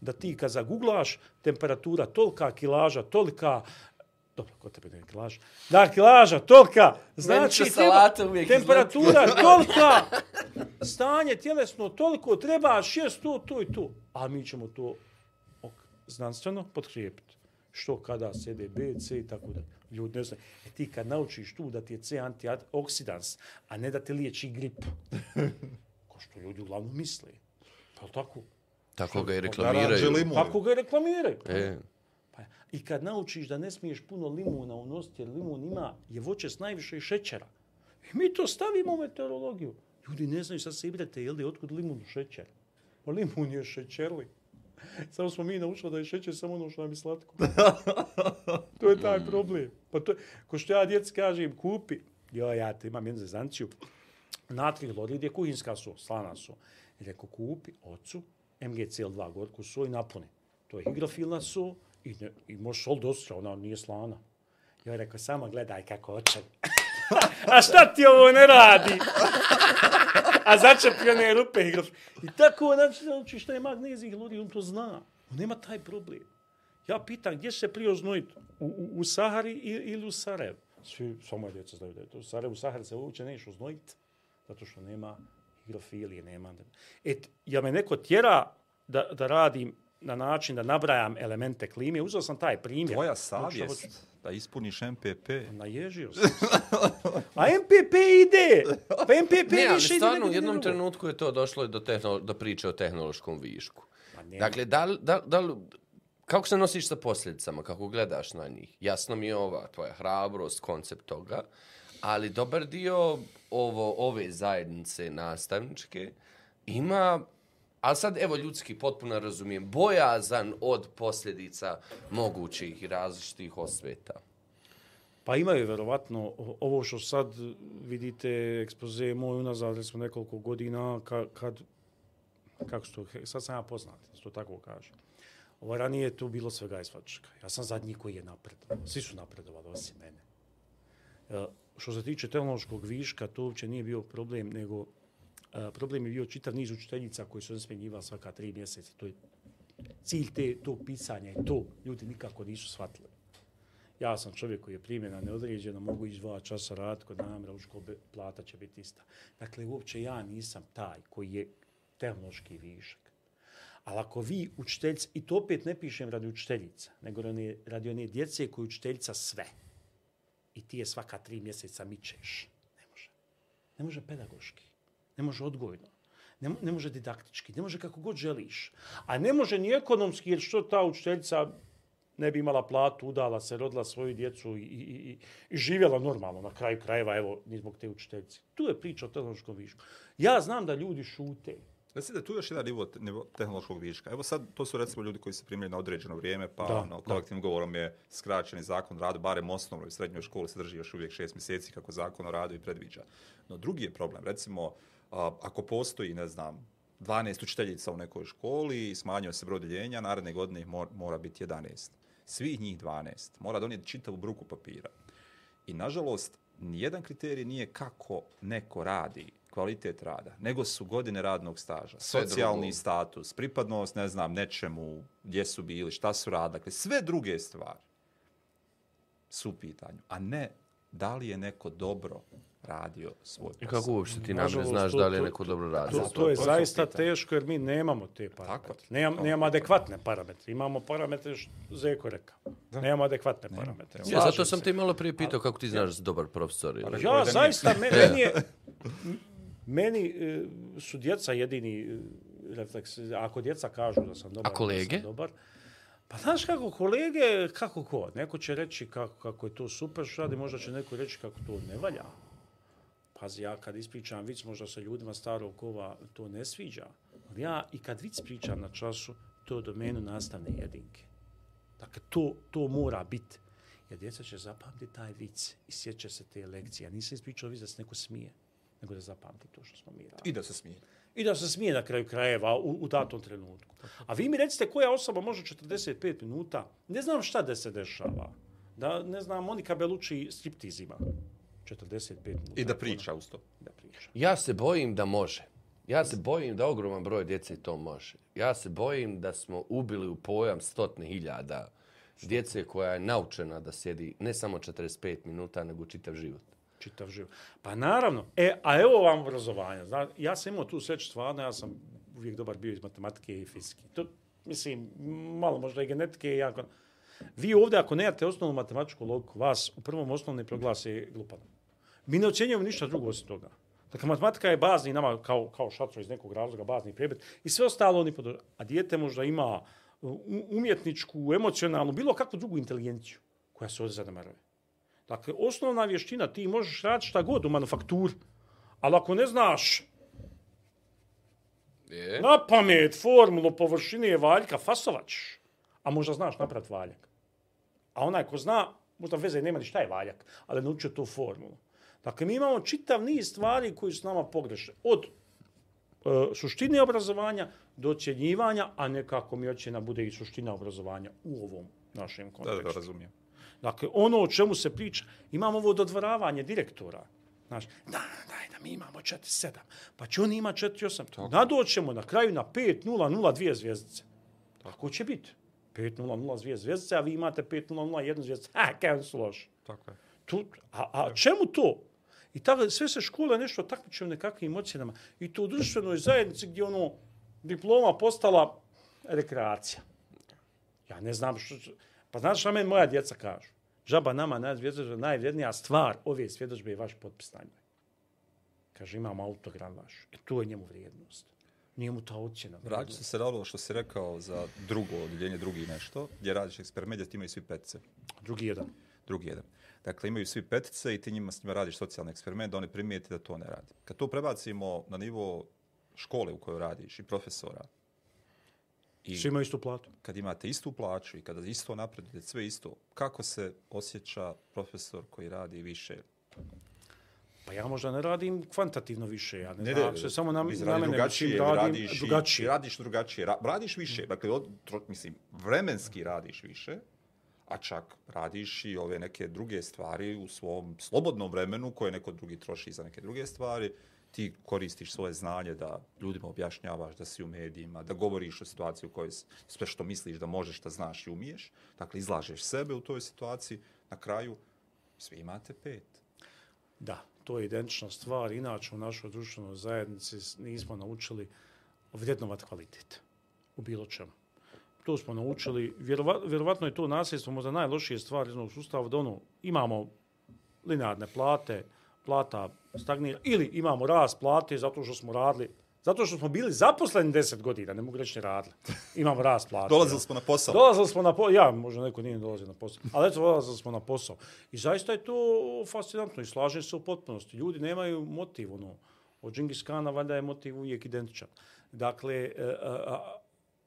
Da ti kad zaguglaš, temperatura tolika, kilaža tolika, dobro, kod tebe ne kilaža, da, kilaža tolika, znači temperatura (laughs) tolika, stanje tjelesno toliko, treba šest to, to i to. A mi ćemo to ok, znanstveno potkrijepiti. Što kada sede B, C i tako da. Ljudi ne znaju. E ti kad naučiš tu da ti je C antioksidans, a ne da te liječi grip, (laughs) ko što ljudi uglavnom misle. Pa tako? Tako ga i reklamiraju. Tako ga i reklamiraju. E, Pa, I kad naučiš da ne smiješ puno limuna unositi, jer limun ima je voće s najviše šećera. I mi to stavimo u meteorologiju. Ljudi ne znaju, sad se ibrate, jel da otkud limun šećer? Pa limun je šećerli. (laughs) Samo smo mi naučili da je šećer samo ono što nam je slatko. (laughs) to je taj problem. Pa to je, ko što ja djeci kažem, kupi, jo, ja te imam jednu zezanciju, natri hlorid je kuhinska so, slana so. I rekao, kupi ocu MgCl2 gorku so i napuni. To je higrofilna so i, ne, i možeš sol dosta, ona nije slana. Ja rekao, samo gledaj kako oče. (laughs) A šta ti ovo ne radi? A začepljene rupe higrof. I tako, znači, znači šta je magnezij ljudi, on to zna. On nema taj problem. Ja pitam, gdje se prije oznojiti? U, u, u Sahari ili, u Sarajevu? Svi, sva moja djeca znaju da je to. U Sarajevu, u Sahari se uopće neš oznojiti, zato što nema hidrofilije, nema. Et, ja me neko tjera da, da radim na način da nabrajam elemente klime. Uzeo sam taj primjer. Tvoja Znači, hoću- savjest da ispuniš MPP. Naježio (laughs) sam. se. A MPP ide! Pa MPP ne, više ide stvarno u jednom drugo. trenutku je to došlo do, tehnolo, do priče o tehnološkom višku. Pa nema. Dakle, da, li- da, da, li- kako se nosiš sa posljedicama, kako gledaš na njih? Jasno mi je ova tvoja hrabrost, koncept toga, ali dobar dio ovo, ove zajednice nastavničke ima, ali sad evo ljudski potpuno razumijem, bojazan od posljedica mogućih i različitih osveta. Pa imaju verovatno ovo što sad vidite ekspoze moj unazad, smo nekoliko godina, ka, kad, kako što, sad sam ja poznat, što tako kažem. Ovo ranije je tu bilo svega i svačaka. Ja sam zadnji koji je napredovao. Svi su napredovali, osim mene. E, što se tiče tehnološkog viška, to uopće nije bio problem, nego problem je bio čitav niz učiteljica koji su se smjenjivali svaka tri mjeseca. To je cilj te, to pisanja i to. Ljudi nikako nisu shvatili. Ja sam čovjek koji je primjena neodređena, mogu ići dva časa rad kod namra, u škole, plata će biti ista. Dakle, uopće ja nisam taj koji je tehnološki višak. Ali ako vi učiteljica, i to opet ne pišem radi učiteljica, nego radi, radi one djece koji učiteljica sve. I ti je svaka tri mjeseca mičeš. Ne može. Ne može pedagoški. Ne može odgojno. Ne, ne može didaktički. Ne može kako god želiš. A ne može ni ekonomski, jer što ta učiteljica ne bi imala platu, udala se, rodila svoju djecu i, i, i, i živjela normalno na kraju krajeva, evo, ni zbog te učiteljice. Tu je priča o tehnološkom višku. Ja znam da ljudi šute. Reci da je tu još jedan nivo, nivo tehnološkog viška. Evo sad, to su recimo ljudi koji se primljaju na određeno vrijeme, pa Da, ono, da. kolektivnim govorom je skraćeni zakon o radu, barem osnovnoj i srednjoj školi se drži još uvijek šest mjeseci kako zakon o radu i predviđa. No drugi je problem, recimo, a, ako postoji, ne znam, 12 učiteljica u nekoj školi i smanjio se broj deljenja, naredne godine ih mor, mora biti 11. Svih njih 12. Mora donijeti čitavu bruku papira. I nažalost, nijedan kriterij nije kako neko radi kvalitet rada, nego su godine radnog staža, Sve socijalni drugo. status, pripadnost, ne znam, nečemu, gdje su bili, šta su radili, dakle, sve druge stvari su u pitanju, a ne da li je neko dobro radio svoj I posao. kako uopšte ti namre Nažalost, znaš to- da li je to- neko dobro radio? To, to je to su zaista pitanja. teško jer mi nemamo te parametre. je. Nemam, nemamo adekvatne parametre. Imamo parametre što Zeko rekao. Nemamo adekvatne parametre. Ja, zato sam se. te malo prije pitao kako ti znaš da si dobar profesor. Ili... Je Ja, da zaista, me- (laughs) meni je... Meni e, su djeca jedini e, refleks. Ako djeca kažu da sam dobar, A kolege? da sam dobar. Pa znaš kako, kolege, kako ko? Neko će reći kako, kako je to super što radi, možda će neko reći kako to ne valja. Pazi, ja kad ispričam vic, možda se ljudima starog kova to ne sviđa. Ali ja i kad vic pričam na času, to je domenu nastavne jedinke. Dakle, to, to mora biti. Jer djeca će zapamtiti taj vic i sjeća se te lekcije. Ja nisam ispričao vic da se neko smije, nego da zapamti to što smo mi radili. I da se smije. I da se smije na kraju krajeva u, u datom trenutku. A vi mi recite koja osoba može 45 minuta, ne znam šta da se dešava. Da, ne znam, Monika Belucci striptizima. 45 minuta. I da priča uz to. Da priča. Ja se bojim da može. Ja se bojim da ogroman broj djece to može. Ja se bojim da smo ubili u pojam stotne hiljada djece koja je naučena da sjedi ne samo 45 minuta, nego čitav život. čitav život. Pa naravno, e, a evo vam obrazovanja. Zna, ja sam imao tu sreću stvarno, ja sam uvijek dobar bio iz matematike i fizike. To, mislim, malo možda i genetike. i Jako... Vi ovdje, ako nemate osnovnu matematičku logiku, vas u prvom osnovni proglase glupanom. Mi ne ocjenjujemo ništa drugo osim toga. Dakle, matematika je bazni nama, kao, kao šatro iz nekog razloga, bazni predmet. I sve ostalo oni podržaju. A dijete možda ima umjetničku, emocionalnu, bilo kakvu drugu inteligenciju koja se ovdje zanemaruje. Dakle, osnovna vještina, ti možeš raditi šta god u manufakturi, ali ako ne znaš Je? na pamet formulu površine valjka, fasovač, a možda znaš napraviti valjak. A onaj ko zna, možda veze nema ni šta je valjak, ali je naučio tu formulu. Dakle, mi imamo čitav niz stvari koji su nama pogrešne. Od e, suštine obrazovanja do ocjenjivanja, a nekako mi ocjena bude i suština obrazovanja u ovom našem Da, kontekstu. da, da, razumijem. Dakle, ono o čemu se priča, imamo ovo dodvoravanje direktora. Znaš, da, daj da mi imamo 4-7, pa će oni ima 4-8. Nadoćemo na kraju na 5-0-0-2 zvijezdice. Tako će biti. 5-0-0 dvije zvijezdice, a vi imate 5-0-0-1 zvijezdice. Ha, kaj su loši. Tako je. Tu, a, a čemu to? I tako, sve se škole nešto takmiče u nekakvim ocjenama. I to u društvenoj zajednici gdje ono diploma postala rekreacija. Ja ne znam što... Pa znaš šta meni moja djeca kažu? Žaba nama najvrijednija, najvrijednija stvar ove svjedočbe je vaš potpis na njoj. Kaže, imamo autogram vaš. E to je njemu vrijednost. Nije mu ta ocjena. Vraćam se na ono što si rekao za drugo odjeljenje, drugi nešto, gdje radiš eksperiment, gdje ti imaju svi petice. Drugi jedan. drugi jedan. Dakle, imaju svi petice i ti njima s njima radiš socijalni eksperiment da oni primijeti da to ne radi. Kad to prebacimo na nivo škole u kojoj radiš i profesora, i Svi imaju istu platu. kad imate istu plaću i kada isto napredujete, sve isto, kako se osjeća profesor koji radi više? Pa ja možda ne radim kvantitativno više, ja ne, Ne, znam, se samo na, na mene drugačije, radim radiš, i- drugačije. radiš drugačije, ra, radiš više, dakle, od, tro, mislim, vremenski radiš više, pa čak radiš i ove neke druge stvari u svom slobodnom vremenu koje neko drugi troši za neke druge stvari, ti koristiš svoje znanje da ljudima objašnjavaš da si u medijima, da govoriš o situaciji u kojoj si, sve što misliš da možeš, da znaš i umiješ, dakle, izlažeš sebe u toj situaciji, na kraju svi imate pet. Da, to je identična stvar. Inače, u našoj društvenoj zajednici nismo naučili vrednovat kvalitet u bilo čemu. To smo naučili, vjerova, vjerovatno je to nasljedstvo možda najlošije stvari iz onog sustava, da ono, imamo linearne plate, plata stagnira, ili imamo rast plate zato što smo radili, zato što smo bili zaposleni 10 godina, ne mogu reći ni radili. Imamo rast plate. (laughs) Dolazili smo na posao. Dolazili smo na posao, ja, možda neko nije dolazio na posao, ali eto, dolazili smo na posao. I zaista je to fascinantno i slažem se u potpunosti. Ljudi nemaju motiv, ono, od Džingis Kana valjda je motiv uvijek identičan. Dakle, e, a, a,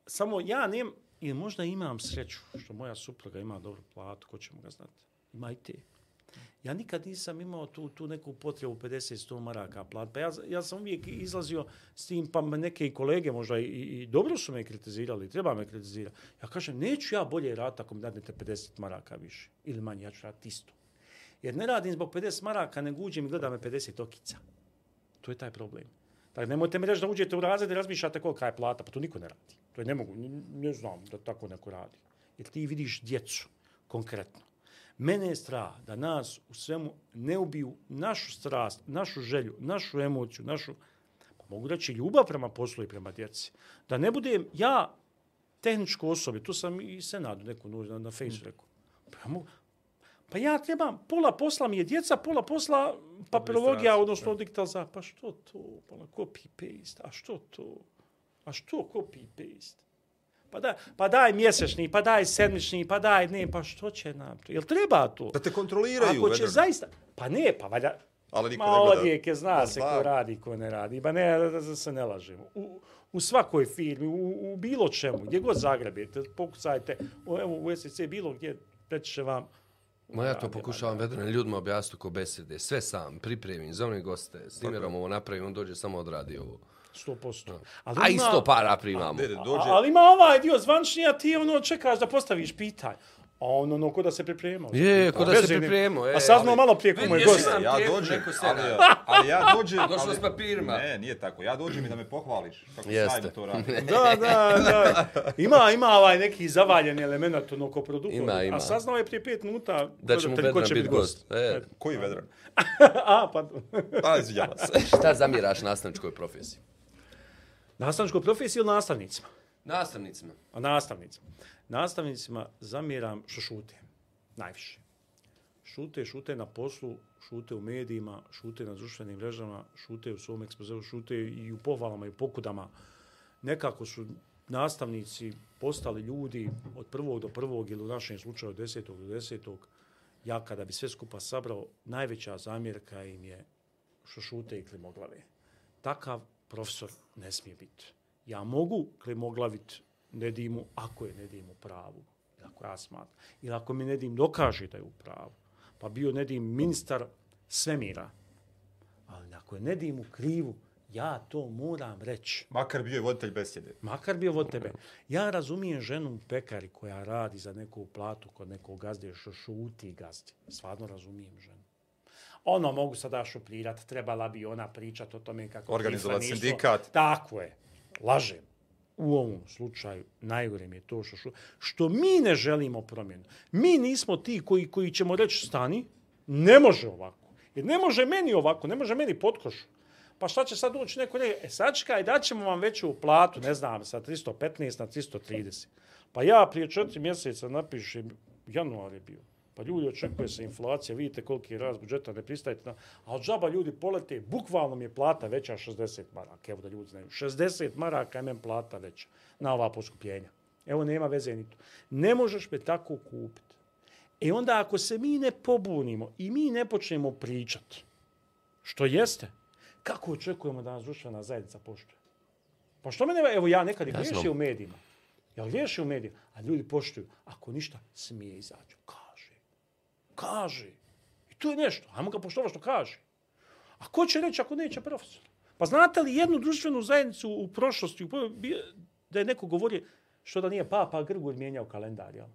samo ja nem, I možda imam sreću, što moja supruga ima dobru platu, ko će mu ga znati. Ima i te. Ja nikad nisam imao tu, tu neku potrebu 50-100 maraka plat. Pa ja, ja sam uvijek izlazio s tim, pa neke i kolege možda i, i dobro su me kritizirali, treba me kritizirati. Ja kažem, neću ja bolje raditi ako mi dadnete 50 maraka više. Ili manje, ja ću raditi isto. Jer ne radim zbog 50 maraka, nego uđem i gleda me 50 okica. to je taj problem. Dakle, nemojte mi reći da uđete u razred i razmišljate kolika je plata, pa to niko ne radi. To je ne mogu, ne, ne znam da tako neko radi. Jer ti vidiš djecu, konkretno. Mene je strah da nas u svemu ne ubiju našu strast, našu želju, našu emociju, našu, pa mogu reći, ljubav prema poslu i prema djeci. Da ne budem ja tehničko osobe, tu sam i Senadu neku na, na Facebooku rekao, pa ja, mogu, pa ja trebam, pola posla mi je djeca, pola posla papirologija, odnosno digitalizacija. Pa što to? Pa copy paste. A što to? A što copy paste? Pa, da, pa daj mjesečni, pa daj sedmični, pa daj ne, pa što će nam to? Jel treba to? Da te kontroliraju. Ako će vedrno. zaista, pa ne, pa valjda, Ali niko ma ne gleda. odjeke, zna Da, se ko radi, ko ne radi. Ba ne, da, da se ne lažemo. U, u svakoj firmi, u, u bilo čemu, gdje god zagrebete, pokucajte, evo u SEC, bilo gdje, reći će vam, Ma ja to pokušavam vedreno ljudima objasniti ko besede. Sve sam, pripremim, za one goste, s Timerom ovo napravim, on dođe samo odradi ovo. 100%. A isto para primamo. Dede, A, dođe, ali ima ovaj dio zvančni, a ti ono čekaš da postaviš pitanje. A ono, ono, ko da se pripremao. Je, ko da se pripremao, e, A saznao ali- malo prije ko Vidi, mu je jesi gost. sam- ja dođem, ali, ali ja dođem... (laughs) Došao ali- s papirima. Ne, nije tako. Ja dođem i da me pohvališ. Kako Jeste. to radi. (laughs) Da, da, da. Ima, ima ovaj neki zavaljeni element ono ko produktor. Ima, ima. A saznao je prije pet minuta Da će mu Vedran biti gost. E, Koji vedran? (laughs) A, pa... A, izvinjava se. šta zamiraš nastavničkoj profesiji? Nastavničkoj profesiji ili nastavnicima? Nastavnicima. A nastavnicima. Nastavnicima zamjeram što šute. Najviše. Šute, šute na poslu, šute u medijima, šute na društvenim mrežama, šute u svom ekspozeu, šute i u pohvalama i u pokudama. Nekako su nastavnici postali ljudi od prvog do prvog ili u našem slučaju od desetog do desetog. Ja kada bi sve skupa sabrao, najveća zamjerka im je što šute i klimoglave. Takav profesor ne smije biti. Ja mogu klimoglaviti Nedimu ako je Nedim u pravu. Ili ako ja smatram. Ili ako mi Nedim dokaže da je u pravu. Pa bio Nedim ministar svemira. Ali ako je Nedim u krivu, ja to moram reći. Makar bio je voditelj besjede. Makar bio od tebe. Ja razumijem ženu u pekari koja radi za neku platu kod nekog gazde, što šuti gazdi. Stvarno razumijem ženu. Ono mogu sada šupljirati, trebala bi ona pričati o tome kako... Organizovat cifre nisu- sindikat. Tako je. Lažem. U ovom slučaju najgore mi je to što, što mi ne želimo promjenu. Mi nismo ti koji, koji ćemo reći stani, ne može ovako. Jer ne može meni ovako, ne može meni potkošu. Pa šta će sad doći neko reći, e sad čekaj, daćemo vam veću platu, ne znam, sa 315 na 330. Pa ja prije četiri mjeseca napišem, januar je bio, pa ljudi očekuje se inflacija, vidite koliki je rast budžeta, ne pristajete na... A od džaba ljudi polete, bukvalno mi je plata veća 60 maraka, evo da ljudi znaju. 60 maraka je men plata veća na ova poskupljenja. Evo nema veze ni to. Ne možeš me tako kupiti. E onda ako se mi ne pobunimo i mi ne počnemo pričati, što jeste, kako očekujemo da nas društvena zajednica poštuje? Pa što mene, evo ja nekad i griješio u medijima. Ja u medijima, a ljudi poštuju. Ako ništa, smije izađu. Kaže. I to je nešto. Ajmo ga poštovati što kaže. A ko će reći ako neće profesor? Pa znate li jednu društvenu zajednicu u prošlosti u bi- da je neko govorio što da nije Papa Grgur mijenjao kalendar, jel?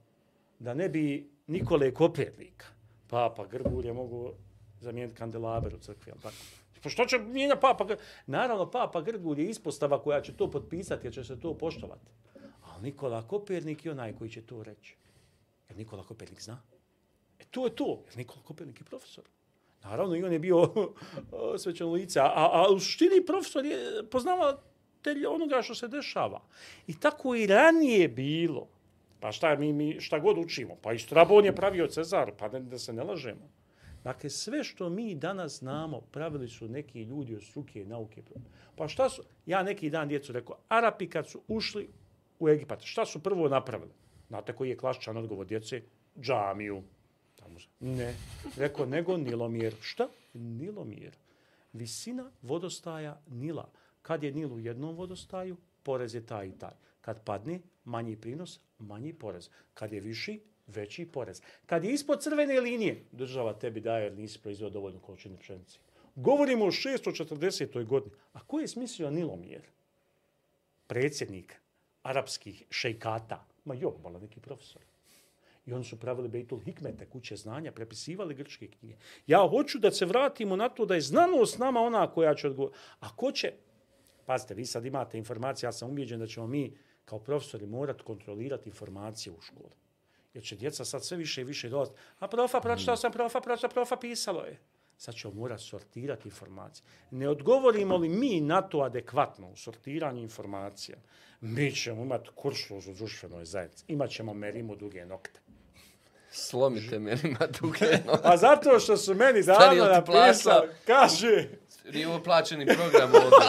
Da ne bi Nikole Kopernika, Papa Grgur je mogu zamijeniti kandelaber u crkvi, jel tako? Pa što će mijenja Papa Grgur? Naravno, Papa Grgur je ispostava koja će to potpisati, jer će se to poštovati. Ali Nikola Kopernik je onaj koji će to reći. Jer Nikola Kopernik zna. E to je to, jer Nikola Kopernik je profesor. Naravno, i on je bio (laughs) svećan lice, a, a u suštini profesor je poznavatelj onoga što se dešava. I tako i ranije bilo. Pa šta, mi, mi šta god učimo, pa i Strabon je pravio Cezar, pa ne, da se ne lažemo. Dakle, sve što mi danas znamo, pravili su neki ljudi od struke i nauke. Pa šta su, ja neki dan djecu rekao, Arapi kad su ušli u Egipat, šta su prvo napravili? Znate koji je klasičan odgovor djece? Džamiju. Tamo se- Ne. Rekao, nego Nilomir. Šta? Nilomir. Visina vodostaja Nila. Kad je Nil u jednom vodostaju, porez je taj i taj. Kad padne, manji prinos, manji porez. Kad je viši, veći porez. Kad je ispod crvene linije, država tebi daje jer nisi proizveo dovoljnu količinu pšenice. Govorimo o 640. godini. A ko je smislio Nilomir? Predsjednik arapskih šejkata. Ma jo, malo neki profesor. I oni su pravili Bejtul Hikmete, kuće znanja, prepisivali grčke knjige. Ja hoću da se vratimo na to da je znanost nama ona koja će odgovoriti. A ko će, pazite, vi sad imate informacije, ja sam umjeđen da ćemo mi kao profesori morati kontrolirati informacije u školi. Jer će djeca sad sve više i više dolaziti. A profa, pročitao sam, profa, pročitao, profa, pisalo je. Sad ćemo morati sortirati informacije. Ne odgovorimo li mi na to adekvatno u sortiranju informacija, mi ćemo imati kuršlož u društvenoj zajednici. Imaćemo merimu duge nokte. Slomite meni na duge (laughs) A zato što su meni davno napisali, kaže, Nije ovo plaćeni program ovdje.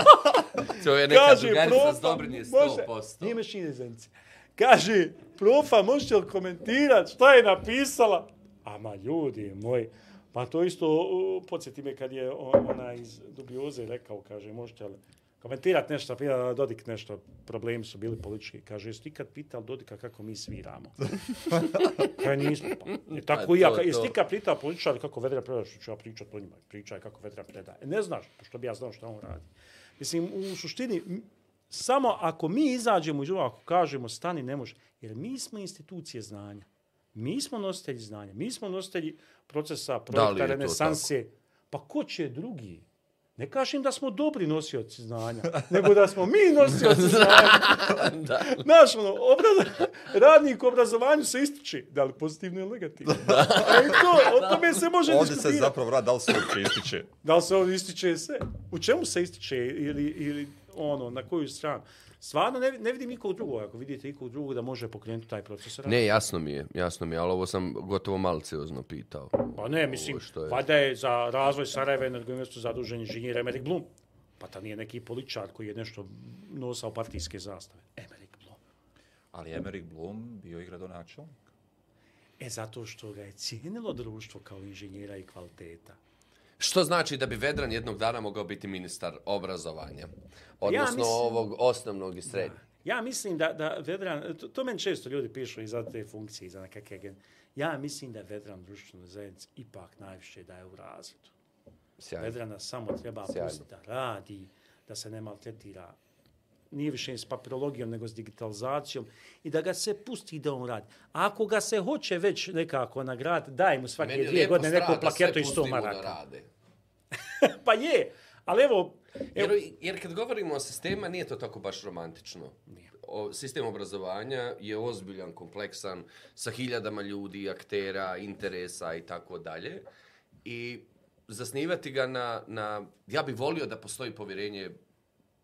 To je neka kaže, drugarica profa, s Dobrinje može, 100%. nije meš inezemci. Kaže, profa, možete li komentirati šta je napisala? Ama ljudi moji, pa to isto uh, podsjeti me kad je on, ona iz dubioze rekao, kaže, možete li komentirati nešto, Dodik nešto, problemi su bili politički. Kaže, jesi ti ikad pitao Dodika kako mi sviramo? (laughs) Kaže, nismo. Pa. I tako i ja, jesi to- ti ikad pitao političar kako vedra predaje, što ću ja pričat o njima, pričaj kako vedra predaje. E, ne znaš, što bi ja znao šta on radi. Mislim, u suštini, samo ako mi izađemo iz ovoga, ako kažemo stani, ne može. Jer mi smo institucije znanja. Mi smo nositelji znanja. Mi smo nositelji procesa, projekta, renesanse. Pa ko će drugi? Ne kažem da smo dobri nosioci znanja, nego da smo mi nosioci (laughs) znanja. da. Znaš, ono, obraz... radnik u obrazovanju se ističe, da li pozitivno ili negativno. A i to, o tome se može Ovdje se diskutirati. zapravo radi, da li se uopće ističe. Da li se ovdje ističe se? U čemu se ističe ili, ili ono, na koju stranu? Stvarno ne, ne vidim nikog drugog, ako vidite nikog drugog da može pokrenuti taj proces. Ne, jasno mi je, jasno mi je, ali ovo sam gotovo maliciozno pitao. Pa ne, mislim, što je- valjda je za razvoj Sarajeva energoinvestu zadužen inženjer Emerik Blum. Pa ta nije neki političar koji je nešto nosao partijske zastave. Emerik Blum. Ali Emerik Blum bio i gradonačelnik. E, zato što ga je cijenilo društvo kao inženjera i kvaliteta. Što znači da bi Vedran jednog dana mogao biti ministar obrazovanja? Odnosno mislim- ovog osnovnog i srednjeg. Ja mislim da, da Vedran, to, to meni često ljudi pišu i za te funkcije, i za nekakve gen. Ja mislim da Vedran društvenoj zajednici ipak najviše daje u razredu. Sjajno. Vedrana samo treba Sjajno. pustiti da radi, da se ne maltretira nije više s papirologijom nego s digitalizacijom i da ga se pusti da on radi. A ako ga se hoće već nekako nagrad, daj mu svake Meni je dvije godine neku plaketu i sto maraka. (laughs) pa je, ali evo, Jer, evo jer kad govorimo o sistema, nije to tako baš romantično. O, sistem obrazovanja je ozbiljan, kompleksan, sa hiljadama ljudi, aktera, interesa i tako dalje. I zasnivati ga na, na... Ja bih volio da postoji povjerenje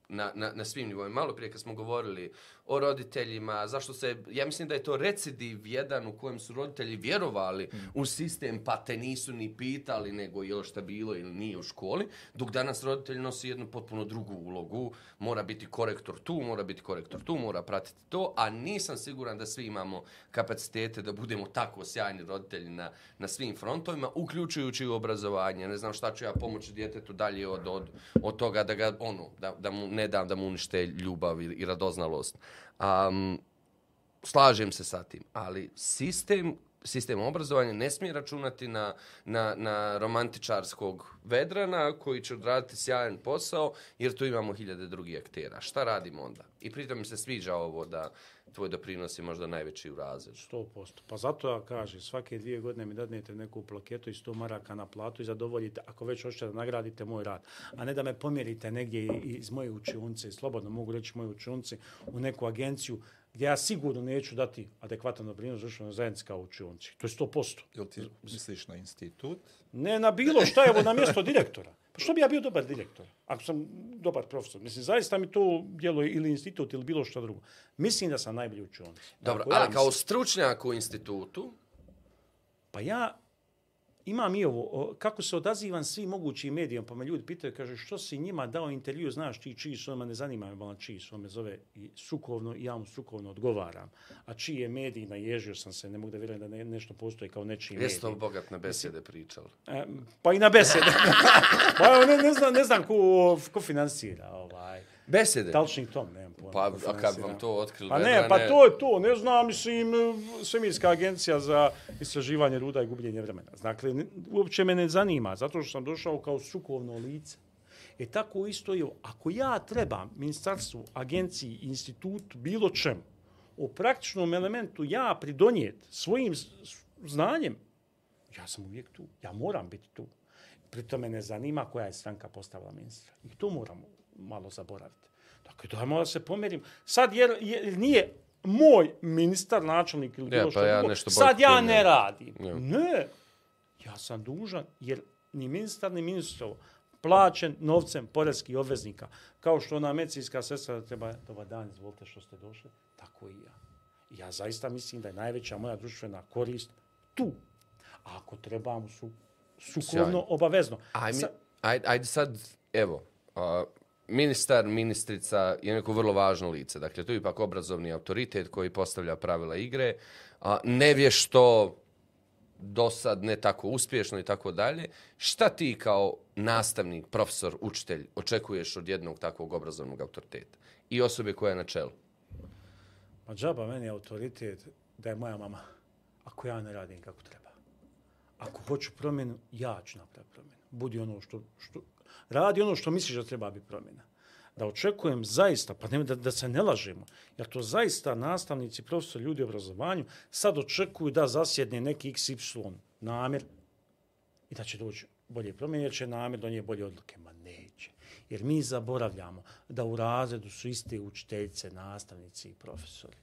na, na, na svim nivoima. Malo prije kad smo govorili o roditeljima, zašto se, ja mislim da je to recidiv jedan u kojem su roditelji vjerovali u sistem, pa te nisu ni pitali nego je li šta bilo ili nije u školi, dok danas roditelj nosi jednu potpuno drugu ulogu, mora biti korektor tu, mora biti korektor tu, mora pratiti to, a nisam siguran da svi imamo kapacitete da budemo tako sjajni roditelji na, na svim frontovima, uključujući i obrazovanje. Ne znam šta ću ja pomoći djetetu dalje od, od, od toga da ga, ono, da, da mu ne dam da mu unište ljubav i, i radoznalost. Um, slažem se sa tim, ali sistem sistem obrazovanja ne smije računati na, na, na romantičarskog vedrana koji će odraditi sjajan posao, jer tu imamo hiljade drugih aktera. Šta radimo onda? I pritom mi se sviđa ovo da tvoj doprinos je možda najveći u razredu. 100%. Pa zato ja kažem, svake dvije godine mi dadnete neku plaketu i 100 maraka na platu i zadovoljite, ako već hoćete da nagradite moj rad, a ne da me pomjerite negdje iz moje učionice, slobodno mogu reći moje učionice, u neku agenciju gdje ja sigurno neću dati adekvatan doprinos društvenoj zajednici kao učionci. To je 100%. Jel ti misliš na institut? Ne na bilo šta, evo na mjesto direktora. Pa što bi ja bio dobar direktor, ako sam dobar profesor? Mislim, zaista mi to djeluje ili institut ili bilo što drugo. Mislim da sam najbolji učionica. Dobro, Ako ja ali kao stručnjak u institutu, Pa ja imam i ovo, kako se odazivam svim mogućim medijom, pa me ljudi pitaju, kaže, što si njima dao intervju, znaš ti čiji su, ma ne zanima me bala čiji su, on me zove i sukovno, i ja mu sukovno odgovaram. A čiji je medij, naježio sam se, ne mogu da vjerujem da ne, nešto postoji kao nečiji medij. jeste to bogat na besede pričali. E, pa i na besede. (laughs) pa ne, ne znam, ne znam ko, ko finansira ovaj. Besede? Talčnik Tom, nemam pojma. Pa, ko a kad vam to otkrili? Pa ne, Vedrane? pa to je to, ne znam, mislim, Svemirska agencija za istraživanje ruda i gubljenje vremena. Dakle, ne- uopće me ne zanima, zato što sam došao kao sukovno lice. E tako isto je, ako ja trebam ministarstvu, agenciji, institutu, bilo čemu, u praktičnom elementu ja pridonijet svojim znanjem, ja sam uvijek tu. Ja moram biti tu. Pritom me ne zanima koja je stranka postavila ministra. I to moram malo zaboraviti. Dakle, dajmo da se pomerim. Sad, jer, jer nije moj ministar, načelnik ili Ja, bilo pa što ja drugo, nešto sad ja ne ja. radim. Ja. Ne, ja sam dužan, jer ni ministar, ni ministrovo plaćen novcem porezkih obveznika. Kao što ona medicinska sestra da treba, dobar dan, izvolite što ste došli, tako i ja. Ja zaista mislim da je najveća moja društvena korist tu. A ako trebamo su, sukladno Sjajno. obavezno. Ajme, Sa- ajde, ajde sad, evo, a, ministar, ministrica je neko vrlo važno lice. Dakle, to je ipak obrazovni autoritet koji postavlja pravila igre. A, nevješto, do sad ne tako uspješno i tako dalje. Šta ti kao nastavnik, profesor, učitelj očekuješ od jednog takvog obrazovnog autoriteta i osobe koja je na čelu? Ma džaba meni je autoritet da je moja mama. Ako ja ne radim kako treba. Ako hoću promjenu, ja ću napraviti promjenu. Budi ono što, što, radi ono što misliš da treba biti promjena. Da očekujem zaista, pa ne, da, da se ne lažemo, jer to zaista nastavnici, profesor, ljudi u obrazovanju sad očekuju da zasjedne neki XY namjer i da će doći bolje promjene, jer će namjer donije bolje odluke. Ma neće. Jer mi zaboravljamo da u razredu su iste učiteljice, nastavnici i profesori.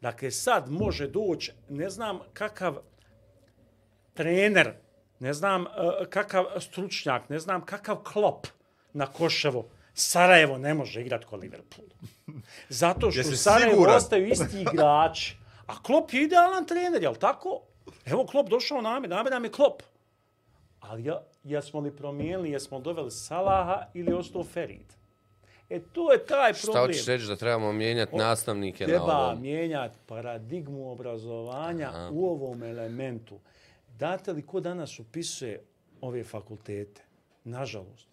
Dakle, sad može doći, ne znam kakav trener, ne znam uh, kakav stručnjak, ne znam kakav klop na Koševo, Sarajevo ne može igrati ko Liverpool. (laughs) Zato što u Sarajevu siguran? ostaju isti igrači. A Klop je idealan trener, jel tako? Evo Klop došao name, name nam je Klop. Ali ja, jesmo li promijenili, jesmo li doveli Salaha ili ostao Ferid? E, to je taj Šta problem. hoćeš reći da trebamo mijenjati nastavnike na Treba ovom? mijenjati paradigmu obrazovanja u ovom elementu. Znate li ko danas upisuje ove fakultete? Nažalost,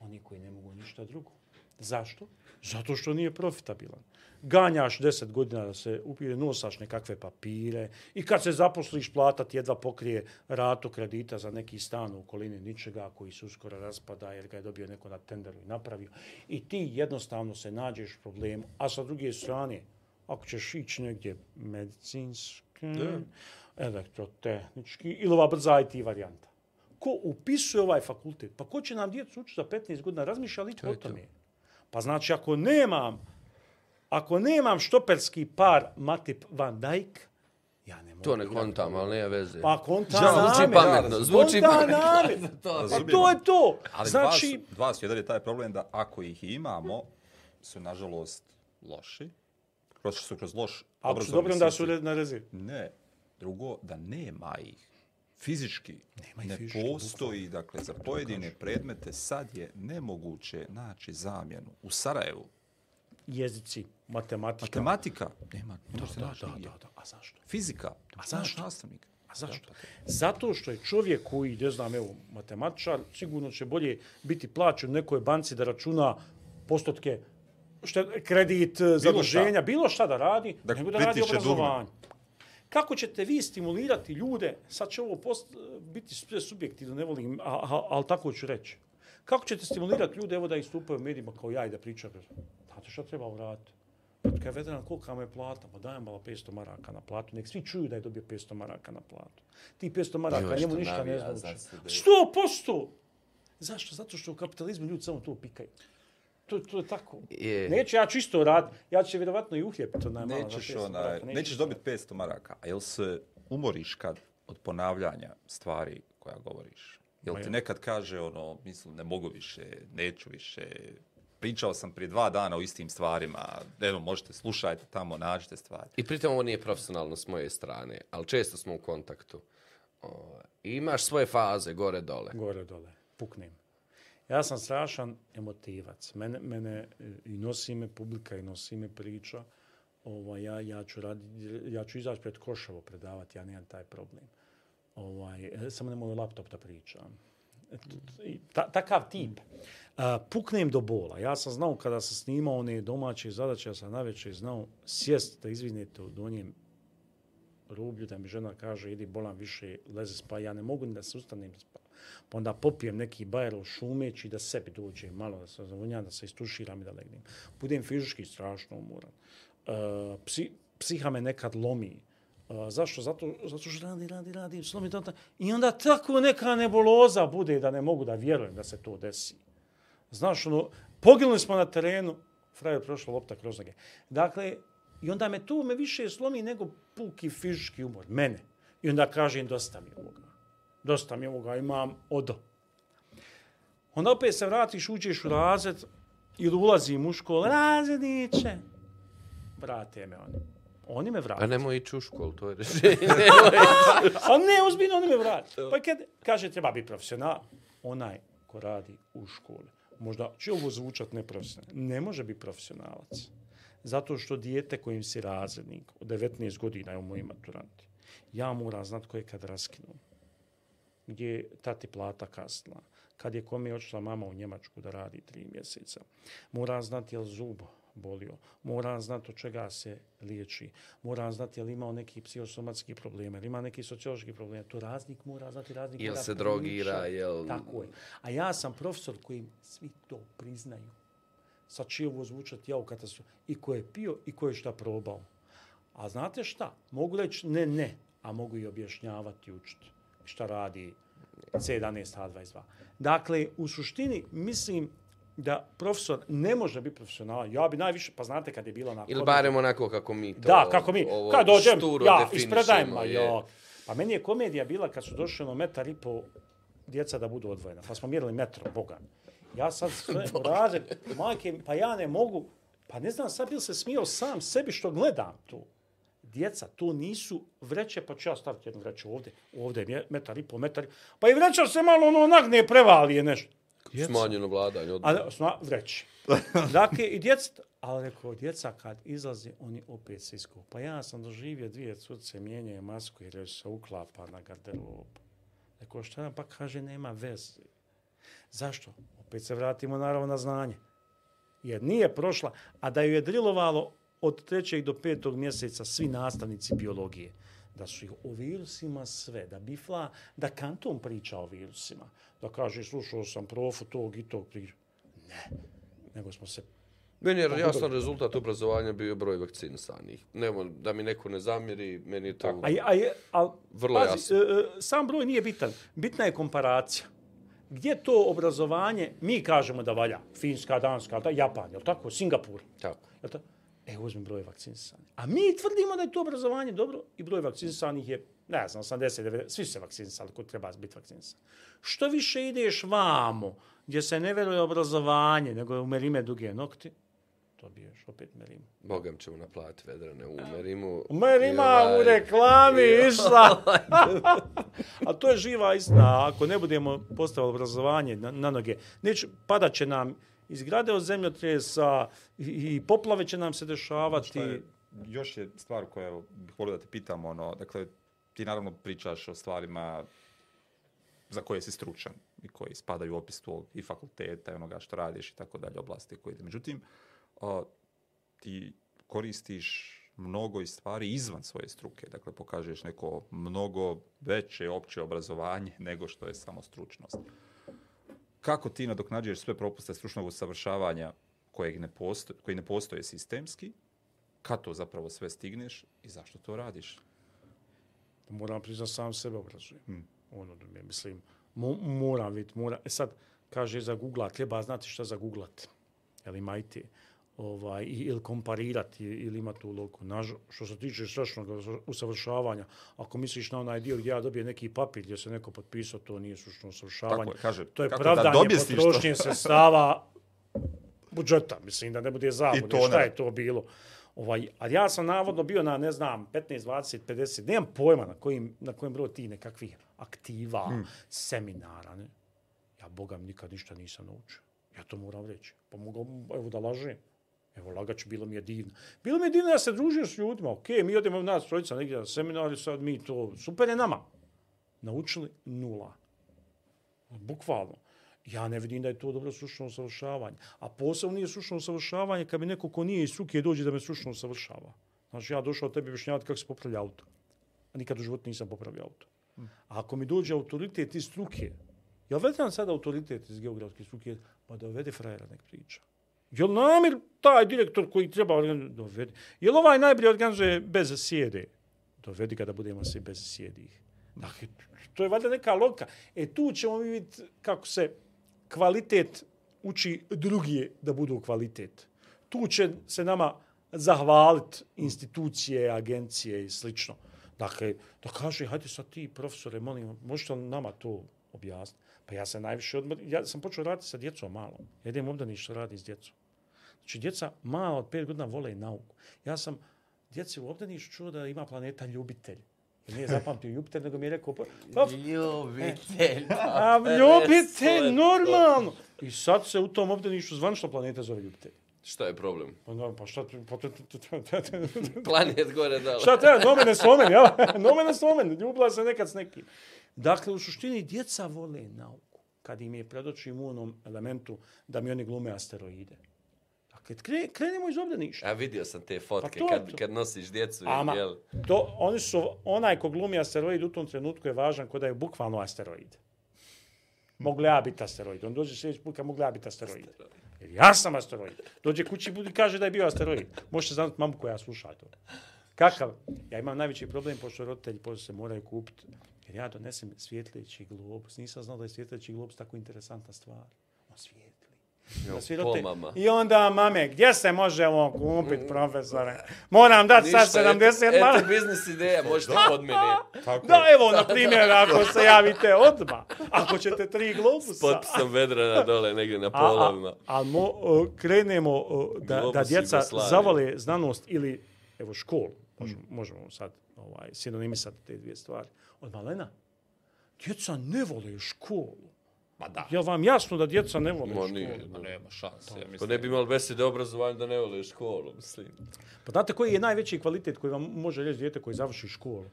oni koji ne mogu ništa drugo. Zašto? Zato što nije profitabilan. Ganjaš 10 godina da se upire, nosaš nekakve papire i kad se zaposliš plata ti jedva pokrije ratu kredita za neki stan u okolini ničega koji se uskoro raspada jer ga je dobio neko na tenderu i napravio. I ti jednostavno se nađeš u problemu. A sa druge strane, ako ćeš ići negdje medicinski, elektrotehnički ili ova brza IT varijanta. Ko upisuje ovaj fakultet? Pa ko će nam djecu učiti za 15 godina? Razmišlja li o tome? Pa znači, ako nemam, ako nemam štoperski par Matip Van Dijk, ja ne mogu To ne kontam, ali nema veze. Pa konta Ja, zvuči pametno, zvuči pametno. namet. (laughs) Pa to je to. Ali znači, dva, dva su jedan je taj problem da ako ih imamo, su nažalost loši. Prošli su kroz loš ako su obrazovni dobro, da su sistem. na rezi. Ne. Drugo, da nema ih. Fizički Nema ih ne fizički, postoji, dakle, za pojedine predmete sad je nemoguće naći zamjenu. U Sarajevu, Jezici, matematika. matematika, nema, Da, naći da, nigdje. da, da. A zašto? Fizika, A zašto? nastavnika. A zašto? Da, Zato što je čovjek koji, ne znam, evo, matematičar, sigurno će bolje biti plaćen nekoj banci da računa postotke šte, kredit, zaduženja, bilo šta da radi, Da nego da radi pritišće dugme. Kako ćete vi stimulirati ljude, sad će ovo post, biti sve subjektivno, ne volim, a, a, ali tako ću reći. Kako ćete stimulirati ljude, evo da istupaju u medijima kao ja i da pričaju? Znate šta treba uraditi? Kad je veteran, kolika mu je plata? Pa dajem malo 500 maraka na platu. Nek svi čuju da je dobio 500 maraka na platu. Ti 500 maraka njemu što ništa ne znači. studente. 100%! Zašto? Zato što u kapitalizmu ljudi samo to pikaju. To, to je tako. Je. Neću ja čisto raditi. Ja ću se vjerovatno i uhljepiti. onaj malo za Nećeš, 500 onaj, maraka. nećeš isto. dobiti 500 maraka. A jel se umoriš kad od ponavljanja stvari koja govoriš? Jel ti nekad kaže ono, mislim, ne mogu više, neću više, pričao sam prije dva dana o istim stvarima, evo, možete, slušajte tamo, nađite stvari. I pritom ovo nije profesionalno s moje strane, ali često smo u kontaktu. O, i imaš svoje faze, gore, dole. gore dole, puknem. Ja sam strašan emotivac. Mene, mene e, i nosi me publika i nosi me priča. Ovaj, ja, ja, ću radi, ja ću izaći pred Koševo predavati, ja nemam taj problem. Ovaj, e, samo ne moj laptop da pričam. Ta, takav tip. A, puknem do bola. Ja sam znao kada sam snimao one domaće zadaće, ja sam navečer znao sjest da izvinete u donjem rublju da mi žena kaže idi bolam više leze spa, ja ne mogu da se ustanem spavam. Pa onda popijem neki bajer šumeći da sebi dođe malo da se zavunjam, da se istuširam i da legnem. Budem fizički strašno umoran. Uh, psi, psiha me nekad lomi. Uh, zašto? Zato, zato što radi, radi, radi, slomi tata. I onda tako neka neboloza bude da ne mogu da vjerujem da se to desi. Znaš, ono, poginuli smo na terenu, frajer prošla lopta kroz noge. Dakle, i onda me to me više slomi nego puki fizički umor, mene. I onda kažem, dosta mi ovoga. Dosta mi ovoga, imam odo. Onda opet se vratiš, uđeš u razred ili ulazim u školu, razredniče. Vrate me oni. Oni me vrate. A nemoj ići u školu, to je (laughs) rešenje. A ne, ozbiljno, oni me vrate. Pa kad kaže, treba biti profesional, onaj ko radi u školi. Možda će ovo zvučat neprofesionalno. Ne može biti profesionalac. Zato što dijete kojim si razrednik od 19 godina je u moji maturanti. Ja moram znat ko je kad raskinu. Gdje je tati plata kasnila. Kad je kome odšla mama u Njemačku da radi tri mjeseca. Moram znati je li zub bolio. Moram znati od čega se liječi. Moram znati je li imao neki psihosomatski problem, ili ima neki sociološki problem. To raznik mora znati, raznik Jel mora se drogira, jel- Tako je. A ja sam profesor koji svi to priznaju. Sad će ovo zvučati ja u katastrofu. I ko je pio i ko je šta probao. A znate šta? Mogu reći ne, ne, a mogu i objašnjavati učiti šta radi C11H22. Dakle, u suštini mislim da profesor ne može biti profesionalan. Ja bi najviše, pa znate kad je bilo na... Ili barem onako kako mi to Da, kako mi, ovo kad dođem, ja ispredajem, ma jo. Pa meni je komedija bila kad su došli ono metar i po djeca da budu odvojena. Pa smo mjerili metro, boga. Ja sad (laughs) sve razred, majke, pa ja ne mogu, pa ne znam, sad bil se smio sam sebi što gledam tu. Djeca, to nisu vreće, pa ću ja staviti jednu vreću ovdje, ovdje je metar i po metar. Pa i vreća se malo ono nagne, prevali je nešto. Djeca, Smanjeno vladanje. Od... A, sna, vreći. Dakle, i djeca, ali rekao, djeca kad izlaze, oni opet se iskupu. Pa ja sam doživio dvije curce, mijenjaju masku jer se uklapa na garderobu. Rekao, šta nam pa kaže, nema veze. Zašto? Opet se vratimo naravno na znanje. Jer nije prošla, a da ju je drilovalo od trećeg do petog mjeseca svi nastavnici biologije. Da su ih o virusima sve, da bifla, da kanton priča o virusima. Da kaže, slušao sam profu tog i tog priča. Ne, nego smo se Meni je jasan rezultat obrazovanja bio broj vakcinisanih. Nemo, da mi neko ne zamjeri, meni je to... A, a, a Vrlo pazi, jasno. e, e, sam broj nije bitan. Bitna je komparacija. Gdje to obrazovanje, mi kažemo da valja, Finska, Danska, da, Japan, je tako, Singapur, Tako. je tako? E, uzmi broj vakcinisanih. A mi tvrdimo da je to obrazovanje dobro i broj vakcinisanih je, ne znam, 80, 90, svi su se vakcinisali ko treba biti vakcinisan. Što više ideš vamo, gdje se ne veruje obrazovanje, nego u merime duge nokti, dobiješ opet merimu. Bogam ćemo naplatiti vedrane u Merimu. Merima ovaj- u reklami išla. (laughs) A to je živa istina. Ako ne budemo postavili obrazovanje na, na noge, neće, padat će nam izgrade od zemljotresa i, i poplave će nam se dešavati. Je, još je stvar koja evo, bih volio da te pitam, ono, dakle, ti naravno pričaš o stvarima za koje si stručan i koji spadaju u opis tvog i fakulteta i onoga što radiš i tako dalje oblasti koje ide. Međutim, a, ti koristiš mnogo i stvari izvan svoje struke, dakle pokažeš neko mnogo veće opće obrazovanje (laughs) nego što je samo stručnost. Kako ti nadoknađuješ sve propuste stručnog usavršavanja kojeg ne postoje, koji ne postoje sistemski, kad to zapravo sve stigneš i zašto to radiš? Moram priznat sam sebe obrazujem. Hmm. Ono, da mi- mislim, mo, moram vidjeti, mora. E sad, kaže za googlat, treba znati šta za googlat. Jel imajte ovaj, ili komparirati ili ima tu loku. Naž, što se tiče strašnog usavršavanja, ako misliš na onaj dio gdje ja dobijem neki papir gdje se neko potpisao, to nije stručno usavršavanje. Tako je, kaže, to je kako da pravdanje ništa? potrošnje sredstava budžeta, mislim da ne bude zabude, to šta je to bilo. Ovaj, a ja sam navodno bio na, ne znam, 15, 20, 50, nemam pojma na kojim, na kojem broju ti nekakvih aktiva, hmm. seminara. Ne? Ja, Boga, nikad ništa nisam naučio. Ja to moram reći. Pa mogu, evo da lažem. Evo, lagaću, bilo mi je divno. Bilo mi je divno da se družio s ljudima. Ok, mi odemo nas trojica negdje na seminar sad mi to, super je nama. Naučili nula. Bukvalno. Ja ne vidim da je to dobro stručno usavršavanje. A posebno nije stručno usavršavanje kad mi neko ko nije iz struke dođe da me stručno usavršava. Znači ja došao tebi objašnjavati kako se popravlja auto. A nikad u životu nisam popravio auto. A ako mi dođe autoritet iz struke, ja vedem sada autoritet iz geografske struke, pa da uvede frajera nek priča. Jel namir taj direktor koji treba organizovati? Dovedi. li ovaj najbolje organizuje bez sjede? Dovedi ga da budemo svi bez sjedih. Dakle, to je valjda neka logika. E tu ćemo mi vidjeti kako se kvalitet uči drugije da budu kvalitet. Tu će se nama zahvaliti institucije, agencije i slično. Dakle, da kaže, hajde sad ti, profesore, molim, možete li nama to objasniti? Pa ja sam najviše odmah, ja sam počeo raditi sa djecom malo. Ja idem ovdje ništa radi s djecom. Znači, djeca malo od pet godina vole nauku. Ja sam djeci u obdaništu čuo da ima planeta ljubitelj. I nije zapamtio ljubitelj, nego mi je rekao... Pa, Ljubitelj. a ljubitelj, normalno! I sad se u tom obdaništu zvanično planeta zove ljubitelj. Šta je problem? Pa, no, pa šta... Pa, to- to- to- to- to- Planet gore dole. Šta treba? Nomen es omen, jel? Nomen es omen. Ljubila se nekad s nekim. Dakle, u suštini, djeca vole nauku. Kad im je predočim u onom elementu da mi oni glume asteroide. Dakle, kre, krenemo iz obdaništa. Ja vidio sam te fotke Pa to kad, to. kad nosiš djecu. Ama, jel? to, oni su, onaj ko glumi asteroid u tom trenutku je važan kod da je bukvalno asteroid. Mogu li ja biti asteroid? On dođe sljedeći put kad mogu li ja biti asteroid. Jer ja sam asteroid. Dođe kući i budi kaže da je bio asteroid. Možete znati mamu koja sluša to. Kakav? Ja imam najveći problem pošto roditelji pošto se moraju kupiti. Jer ja donesem svjetleći globus. Nisam znao da je svjetleći globus tako interesantna stvar. On svijetli. Jo, Da. I onda, mame, gdje se može ovo kupiti, profesore? Moram dati sad Ništa, 70 eto, maraka. eto biznis ideja, možete kod mene. Tako Da, evo, na primjer, ako se javite odmah, ako ćete tri globusa. S potpisom Vedrana dole negdje na A, polovima. a, a mo, o, krenemo o, da, da Globus djeca Jugoslavije. zavole znanost ili, evo, školu, možemo, možemo sad ovaj, sinonimisati te dvije stvari. Od malena, djeca ne vole školu. Ma da. Je li vam jasno da djeca ne vole Ma školu? nije. Ma nema šanse, ja Pa mislim. ne bi imali besede obrazovanja da ne vole školu, mislim. Pa znate koji je najveći kvalitet koji vam može reći dijete koji završi školu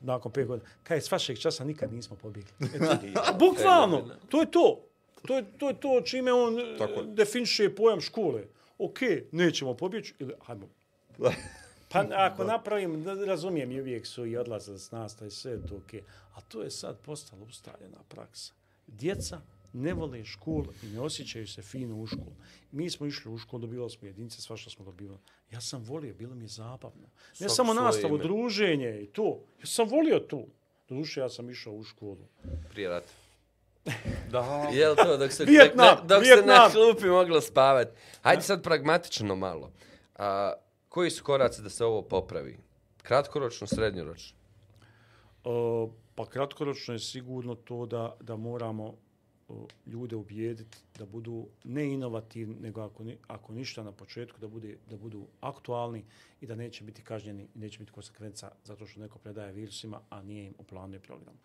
nakon pet godina? Kaj s vašeg časa nikad nismo pobjegli. Eto, (laughs) Bukvalno, to je to. To je to, je to čime on Tako Tako. definiše pojam škole. Ok, nećemo pobjeći ili hajmo. (laughs) Pa ako napravim, razumijem, i uvijek su i odlazili s nastave, sve je to ok. A to je sad postala ustaljena praksa. Djeca ne vole školu i ne osjećaju se fino u školu. Mi smo išli u školu, dobivali smo jedinice, svašta smo dobivali. Ja sam volio, bilo mi je zabavno. Ne Svako samo nastavu, ime. druženje i to. Ja sam volio to. Doduše, ja sam išao u školu. Prije rata. Da. (laughs) Jel to, dok se, Vijetnam, dok, dok se na klupi moglo spavati. Hajde sad pragmatično malo. A, koji su koraci da se ovo popravi? Kratkoročno, srednjoročno? Uh, pa kratkoročno je sigurno to da, da moramo ljude ubijediti da budu ne inovativni, nego ako, ni, ako ništa na početku, da, bude, da budu aktualni i da neće biti kažnjeni i neće biti konsekvenca zato što neko predaje virusima, a nije im u planu i programu.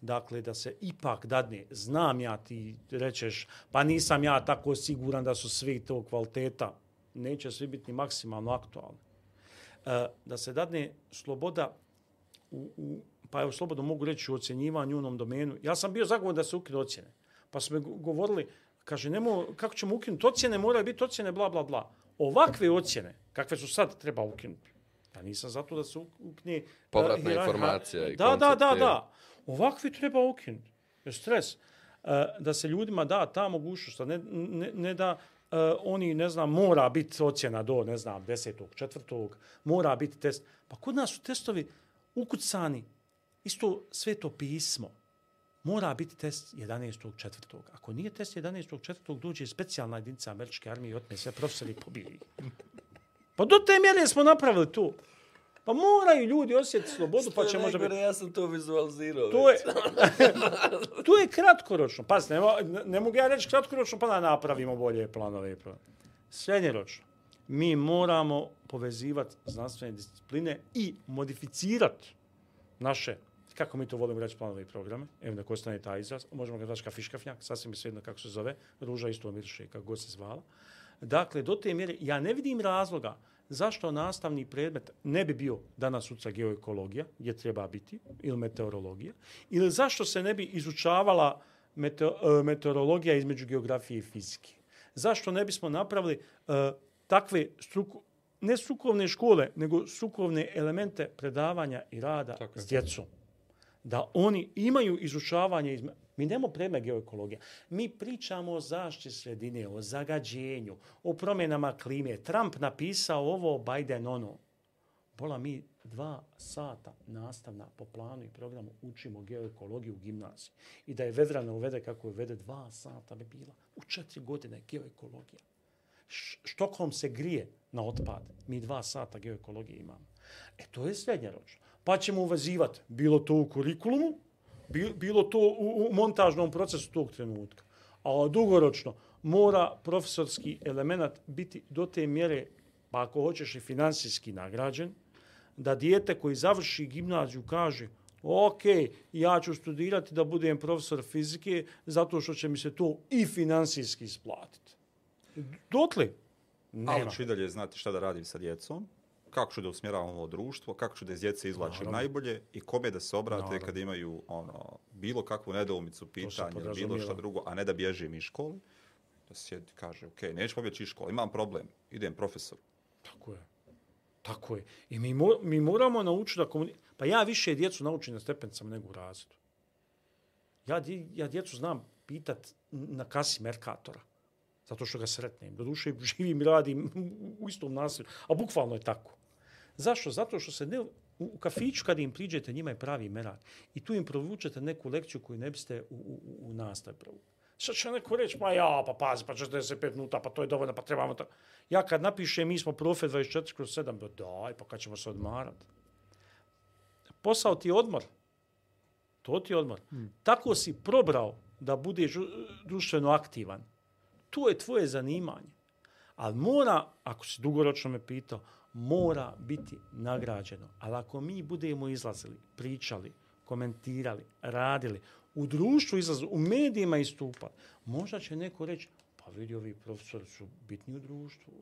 Dakle, da se ipak dadne, znam ja ti rečeš, pa nisam ja tako siguran da su svi to kvaliteta, neće svi biti maksimalno aktualni. E, da se dadne sloboda u, u, pa evo slobodno mogu reći u ocjenjivanju u onom domenu. Ja sam bio zagovoran da se ukinu ocjene. Pa smo go- govorili, kaže, nemo, kako ćemo ukinuti ocjene, moraju biti ocjene, bla, bla, bla. Ovakve ocjene, kakve su sad, treba ukinuti. Ja nisam zato da se uk- ukne... e, Povratna hijerarhija- informacija i Da, da, da, da. Ovakve treba ukinuti. Je stres. E, da se ljudima da ta mogućnost, ne, ne, ne da e, oni, ne znam, mora biti ocjena do, ne znam, desetog, četvrtog, mora biti test. Pa kod nas su testovi ukucani, isto sveto pismo. Mora biti test 11. četvrtog. Ako nije test 11. četvrtog, dođe specijalna jedinica američke armije i otme sve profesori i pobije ih. Pa do te mjere smo napravili to. Pa moraju ljudi osjetiti slobodu, pa će možda biti... Ja sam to vizualizirao. To je, (laughs) to je kratkoročno. Pas, ne, ne mogu ja reći kratkoročno, pa da napravimo bolje planove. Srednjeročno. Mi moramo povezivati znanstvene discipline i modificirati naše, kako mi to volimo reći, planove i programe. Evo da ostane taj izraz. Možemo ga reći kafiškafnjak, sasvim je svejedno kako se zove. Ruža isto miriše, kako god se zvala. Dakle, do te mjere, ja ne vidim razloga zašto nastavni predmet ne bi bio danas uca geoekologija, gdje treba biti, ili meteorologija, ili zašto se ne bi izučavala meteo, e, meteorologija između geografije i fizike. Zašto ne bismo napravili e, takve struku, ne strukovne škole, nego strukovne elemente predavanja i rada Tako je. s djecom da oni imaju izučavanje izme... Mi nemamo preme geoekologija. Mi pričamo o zaštiti sredine, o zagađenju, o promjenama klime. Trump napisao ovo, Biden ono. Bola mi dva sata nastavna po planu i programu učimo geoekologiju u gimnaziji. I da je Vedrana uvede kako je uvede, dva sata bi bila. U četiri godine geoekologija. Štokom se grije na otpad. Mi dva sata geoekologije imamo. E to je srednjeročno. Pa ćemo uvezivati bilo to u kurikulumu, bilo to u, u montažnom procesu tog trenutka. A dugoročno mora profesorski element biti do te mjere, pa ako hoćeš i finansijski nagrađen, da dijete koji završi gimnaziju kaže ok, ja ću studirati da budem profesor fizike zato što će mi se to i finansijski isplatiti. Dotli? Nema. Ali ću i dalje znati šta da radim sa djecom, kako ću da usmjeravam ovo društvo, kako ću da iz djece izlačim najbolje i kome da se obrate Naravno. kad imaju ono bilo kakvu nedoumicu, pitanje bilo šta drugo, a ne da bježim iz škole. Da se kaže, ok, neću pobjeći iz škole, imam problem, idem profesor. Tako je. Tako je. I mi, mi moramo naučiti da komuniciramo. Pa ja više djecu naučim na stepencama nego u razredu. Ja, ja djecu znam pitat na kasi Merkatora. Zato što ga sretnem. Do duše živim i radim u istom naselju. A bukvalno je tako. Zašto? Zato što se ne, u kafiću kad im priđete, njima je pravi merak. I tu im provučete neku lekciju koju ne biste u, u, u nastav provučiti. Sad će neko reći, ma ja, pa pazi, pa 45 minuta, pa to je dovoljno, pa trebamo to. Ja kad napišem, mi smo profe 24 kroz 7, ba daj, pa kad ćemo se odmarati. Posao ti je odmor. To ti je odmor. Hmm. Tako si probrao da budeš društveno aktivan. To je tvoje zanimanje. Ali mora, ako si dugoročno me pitao, mora biti nagrađeno. Ali ako mi budemo izlazili, pričali, komentirali, radili, u društvu izlazu, u medijima istupa, možda će neko reći, pa vidi, ovi profesori su bitni u društvu,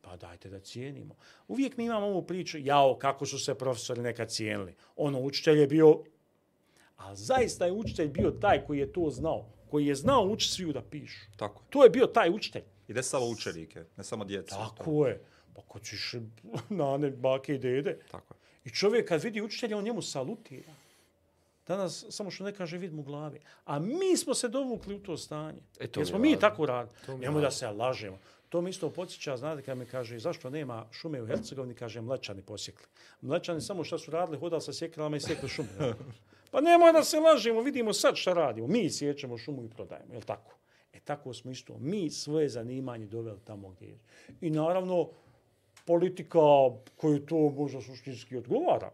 pa dajte da cijenimo. Uvijek mi imamo ovu priču, jao, kako su se profesori nekad cijenili. Ono, učitelj je bio, a zaista je učitelj bio taj koji je to znao, koji je znao učiti sviju da pišu. Tako. To je bio taj učitelj. I ne samo učenike, ne samo djecu. Tako je. Pa ko ćeš (laughs) na ne bake i dede. Tako je. I čovjek kad vidi učitelja, on njemu salutira. Danas samo što ne kaže vid mu glavi. A mi smo se dovukli u to stanje. E, to Jer smo mi tako radili. Nemo da se lažemo. To mi isto podsjeća, znate kad mi kaže, zašto nema šume u Hercegovini, kaže, mlečani posjekli. Mlečani samo što su radili, hodali sa sjekrama i sjekli šumu. (laughs) pa nemoj da se lažemo, vidimo sad šta radimo. Mi sjećemo šumu i prodajemo, je tako? E tako smo isto, mi svoje zanimanje doveli tamo gdje je. I naravno, politika koju to možda suštinski odgovara.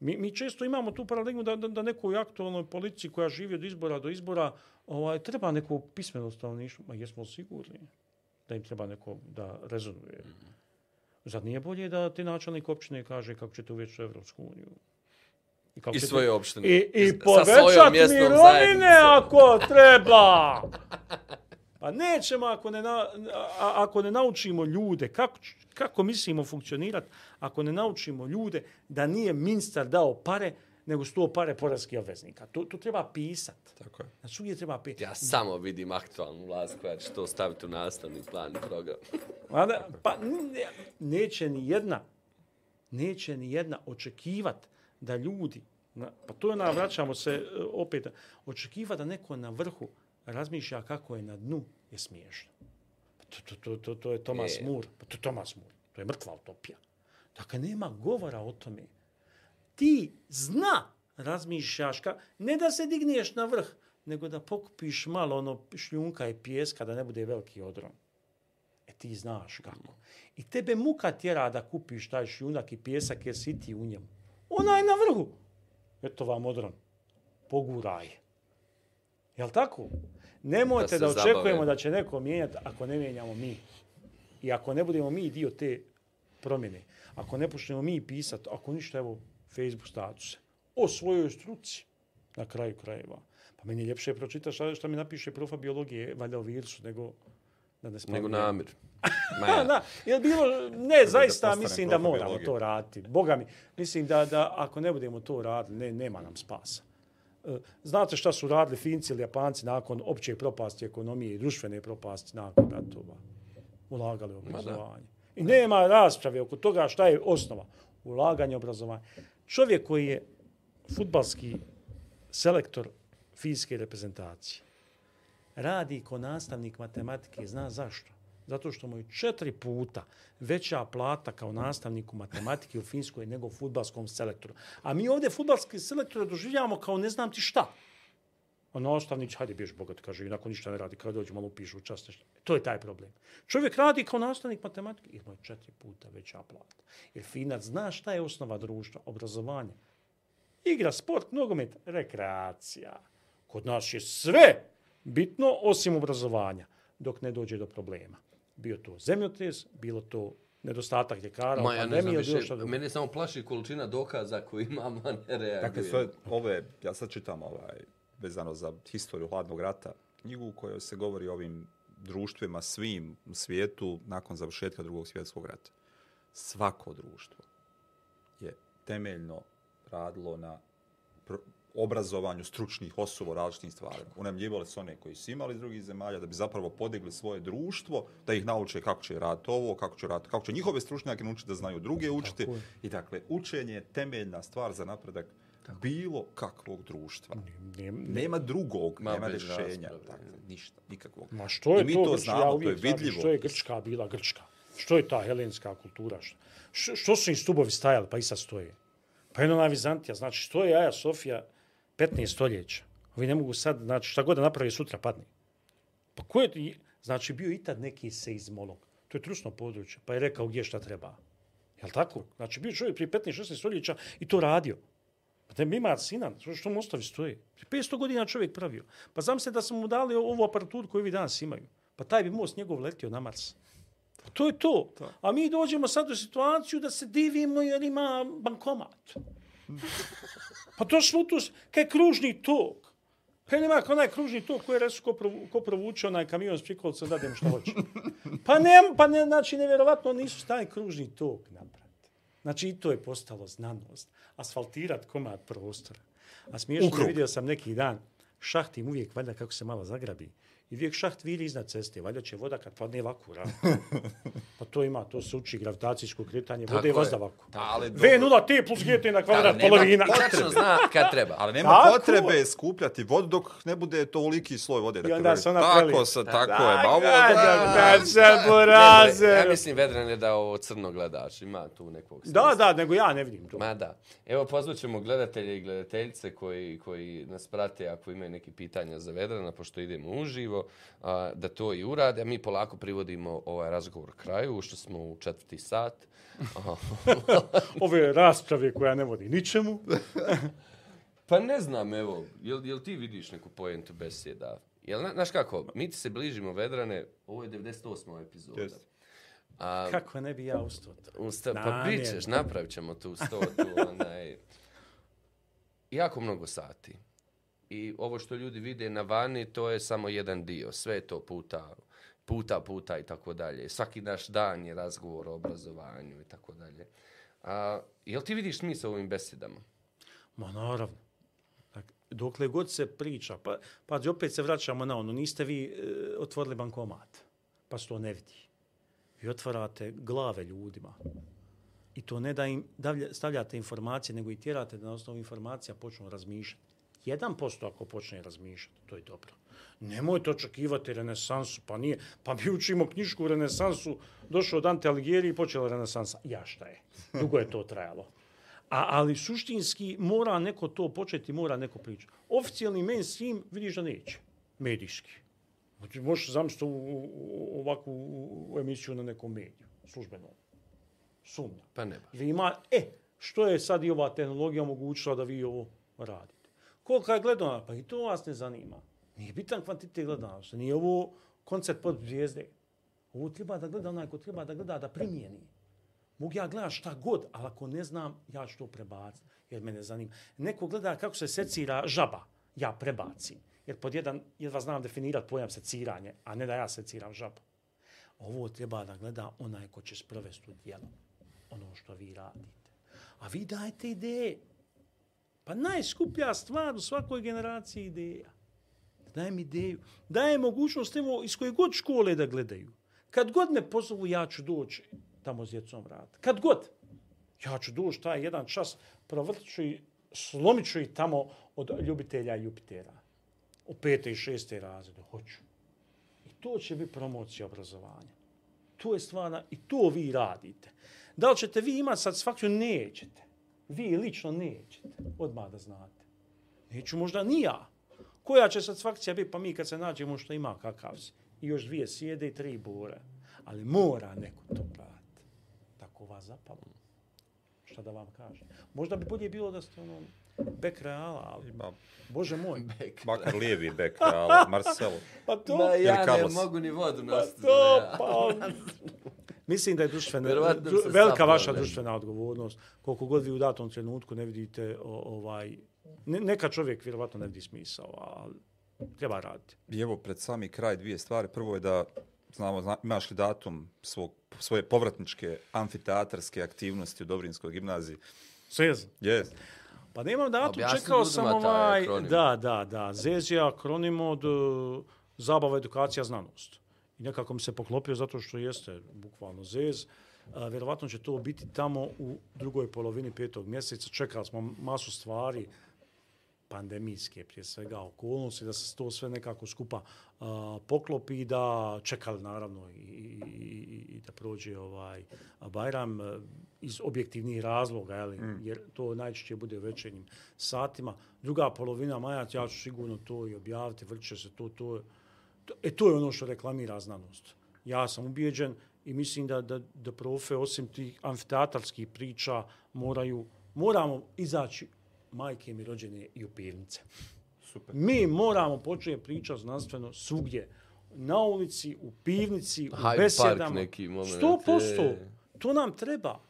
Mi, mi često imamo tu paradigmu da, da, da nekoj aktualnoj politici koja živi od izbora do izbora ovaj, treba neko pismeno stanovništvo. Ma jesmo sigurni da im treba neko da rezonuje. Zad nije bolje da ti načelnik općine kaže kako ćete uvjeći u Evropsku uniju? I, kako I svoje opštine. I, i povećati mirovine ako treba. (laughs) Pa nećemo ako ne, na, ako ne naučimo ljude, kako, kako mislimo funkcionirati, ako ne naučimo ljude da nije ministar dao pare, nego sto pare porazki obveznika. To, to treba pisat. Tako je. Znači, uvijek treba pisat. Ja samo vidim aktualnu vlast koja će to staviti u nastavni plan program. (laughs) Da, pa ne, neće ni jedna, neće ni jedna očekivat da ljudi, na, pa to je na, vraćamo se e, opet, očekivat da neko na vrhu razmišlja kako je na dnu, je smiješno. Pa to, to, to, to, to je Thomas e. Moore. Pa to je Thomas Moore. To je mrtva utopija. Dakle, nema govora o tome. Ti zna razmišljaš, ka, ne da se digneš na vrh, nego da pokupiš malo ono šljunka i pjeska da ne bude veliki odron. E ti znaš kako. I tebe muka tjera da kupiš taj šljunak i pjesak jer si ti u njemu. Ona je na vrhu. Eto vam odron. Poguraj. Jel tako? Nemojte da, da očekujemo zabave. da će neko mijenjati ako ne mijenjamo mi. I ako ne budemo mi dio te promjene. Ako ne počnemo mi pisati, ako ništa, evo, Facebook statuse. O svojoj struci. Na kraju krajeva. Pa meni je ljepše pročitati šta, šta mi napiše profa biologije, valjda o virusu, nego da ne Nego namir. (laughs) Ma da, je bilo, ne, zaista da mislim da moramo biologije. to raditi. Boga mi, mislim da, da ako ne budemo to radili, ne, nema nam spasa. E, znate šta su radili Finci ili Japanci nakon opće propasti ekonomije i društvene propasti nakon ratova? Ulagali u obrazovanje. I nema rasprave oko toga šta je osnova. Ulaganje u obrazovanje. Čovjek koji je futbalski selektor fizike reprezentacije radi ko nastavnik matematike, zna zašto? Zato što mu je četiri puta veća plata kao nastavniku matematike u Finskoj nego futbalskom selektoru. A mi ovdje futbalski selektor doživljavamo kao ne znam ti šta. On nastavnić, hajde biješ bogat, kaže, inako ništa ne radi, kada dođe malo pišu, u čast. nešto. To je taj problem. Čovjek radi kao nastavnik matematike, ima je četiri puta veća plata. Jer Finac zna šta je osnova društva, obrazovanje. Igra, sport, nogomet, rekreacija. Kod nas je sve bitno osim obrazovanja, dok ne dođe do problema. Bio to zemljotres, bilo to nedostatak ljekara, Ma, ja ne znam bilo više, drugo. mene samo plaši količina dokaza koju (laughs) imam, a ne reagujem. Dakle, sve ove, ja sad čitam ovaj, vezano za historiju hladnog rata, knjigu u kojoj se govori o ovim društvima svim u svijetu nakon završetka drugog svjetskog rata. Svako društvo je temeljno radilo na obrazovanju stručnih osoba o različitim stvarima. Unemljivali su one koji su imali iz drugih zemalja da bi zapravo podigli svoje društvo, da ih nauče kako će raditi ovo, kako će, raditi, kako će njihove stručnjake naučiti da znaju druge učiti. Tako je. I dakle, učenje je temeljna stvar za napredak bilo kakvog društva. Ne, ne, Nema drugog, Ma, nema rješenja. Dakle, ništa, nikakvog. Ma što je I mi to, to Grčka? znamo, ja to je uvijek vidljivo. Što je Grčka bila Grčka? Što je ta helenska kultura? Što, što su im stubovi stajali, pa i sad stoje? Pa jedno na Vizantija, znači što je Aja Sofija 15 stoljeća? Ovi ne mogu sad, znači šta god da napravi sutra padne. Pa ko je, znači bio i tad neki seizmolog, to je trusno područje, pa je rekao gdje šta treba. Jel tako? Znači bio čovjek prije 15-16 stoljeća i to radio. Pa da ima sinan, što, što mostovi stoje? Prije 500 godina čovjek pravio. Pa znam se da smo mu dali ovu aparaturu koju vi danas imaju. Pa taj bi most njegov letio na Mars. Pa to je to. A mi dođemo sad u situaciju da se divimo jer ima bankomat. Pa to smo tu, kaj kružni tok. Kaj nema kao onaj kružni tok koji je resu ko, provu, ko provuče onaj kamion s prikolca da dem što hoće. Pa ne, pa ne, znači nevjerovatno nisu taj kružni tok napraviti. Znači i to je postalo znanost. Asfaltirat komad prostora. A smiješno vidio sam neki dan, šaht im uvijek valjda kako se malo zagrabi. I uvijek šaht viri iznad ceste, valjda će voda kad padne vaku. (laughs) pa to ima, to se uči gravitacijsko kretanje Tako vode i je. vazda vaku. Ali, V0 T plus GT na Da, kvadrat nema- polovina. (laughs) Tačno zna kad treba. ali nema Tako. potrebe skupljati vodu dok ne bude toliki sloj vode. Dakle, onda se ona tako prelije. se, tako je. Ma ovo, Da, da, da, se Ne, burazer. Ja mislim Vedran je da ovo crno gledač. Ima tu nekog Da, smisla. da, nego ja ne vidim to. Ma da. Evo pozvaćemo gledatelje i gledateljice koji, koji nas prate ako imaju neki pitanja za Vedrana, pošto idemo uživo, a, da to i urade. A mi polako privodimo ovaj razgovor kraju, što smo u četvrti sat. (laughs) Ove rasprave koja ne vodi ničemu. (laughs) Pa ne znam, evo, jel, jel ti vidiš neku pojentu besjeda? Jel, na- znaš kako, mi ti se bližimo Vedrane, ovo je 98. epizoda. Jeste. A, Kako ne bi ja ustao? Usta, pa Namjerno. bit ćeš, napravit ćemo tu stotu, onaj, jako mnogo sati. I ovo što ljudi vide na vani, to je samo jedan dio. Sve je to puta, puta, puta i tako dalje. Svaki naš dan je razgovor o obrazovanju i tako dalje. A, jel ti vidiš smisao u ovim besedama? Ma naravno. Dakle, dokle god se priča, pa, pa opet se vraćamo na ono, niste vi e, otvorili bankomat, pa se to ne vidi. Vi otvarate glave ljudima. I to ne da im davlja, stavljate informacije, nego i tjerate da na osnovu informacija počnu razmišljati. 1% ako počne razmišljati, to je dobro. Nemojte očekivati renesansu, pa nije. Pa mi učimo knjišku renesansu, došao Dante Alighieri i počela renesansa. Ja šta je? Dugo je to trajalo. A, ali suštinski mora neko to početi, mora neko pričati. Oficijalni mainstream vidiš da neće. Medijski. Znači, možeš zamisliti ovakvu emisiju na nekom mediju, službenom. Sumnja. Pa ne baš. Ima, e, što je sad i ova tehnologija omogućila da vi ovo radite? Koliko je gledana? Pa i to vas ne zanima. Nije bitan kvantitet gledanosti. Nije ovo koncert pod zvijezde. Ovo treba da gleda onaj ko treba da gleda, da primijeni. Mogu ja gledati šta god, ali ako ne znam, ja ću to prebaciti, jer mene zanima. Neko gleda kako se secira žaba, ja prebacim. Jer pod jedan, jedva znam definirati pojam seciranje, a ne da ja seciram žabu. Ovo treba da gleda onaj ko će sprovesti u djelo. Ono što vi radite. A vi dajte ideje. Pa najskuplja stvar u svakoj generaciji ideja. ideja. Dajem ideju. Dajem mogućnost evo, iz koje god škole da gledaju. Kad god me pozovu, ja ću doći tamo s djecom rad. Kad god. Ja ću doći taj jedan čas, provrću i slomit ću i tamo od ljubitelja Jupitera. U pete i šeste razrede, hoću. I to će biti promocija obrazovanja. To je stvarna, i to vi radite. Da li ćete vi imati satisfakciju? Nećete. Vi lično nećete. Odmah da znate. Neću možda ni ja. Koja će satisfakcija biti? Pa mi kad se nađemo što ima kakav si. I još dvije sjede i tri bure. Ali mora neko to pratiti. Tako vas zapalo. Šta da vam kažem? Možda bi bolje bilo da ste ono bek reala, ali Ima Bože moj. (laughs) makar lijevi bek, (laughs) ali Marcelo. Pa to, Ma, ja ne mogu ni vodu pa nositi. to, pa... (laughs) Mislim da je društvena, dru, velika sapao, vaša ne. društvena odgovornost. Koliko god vi u datom trenutku ne vidite o, ovaj... Ne, neka čovjek vjerovatno ne vidi smisao, ali treba raditi. I evo, pred sami kraj dvije stvari. Prvo je da, znamo, zna, imaš li datum svog, svoje povratničke amfiteatarske aktivnosti u Dobrinskoj gimnaziji? Sez. Yes. Pa nemam datum, Objasni čekao sam ovaj... Da, da, da. ZEZ je akronim od uh, zabava, edukacija, znanost. I nekako mi se poklopio zato što jeste bukvalno ZEZ. A, vjerovatno će to biti tamo u drugoj polovini petog mjeseca. Čekali smo masu stvari pandemijske, prije svega okolnosti, da se to sve nekako skupa a, poklopi i da čekali naravno i, i, i, i da prođe ovaj Bajram e, iz objektivnih razloga, jeli, mm. jer to najčešće bude u večernjim satima. Druga polovina maja, ja ću sigurno to i objaviti, vrće se to, to, to, e, to je ono što reklamira znanost. Ja sam ubijeđen i mislim da, da, da profe, osim tih amfiteatarskih priča, moraju, moramo izaći majke mi rođene i u. Super. Mi moramo početi pričati znanstveno svugdje. Na ulici, u pivnici, u Hyde Park besedama. neki moment, Sto posto. e. To nam treba.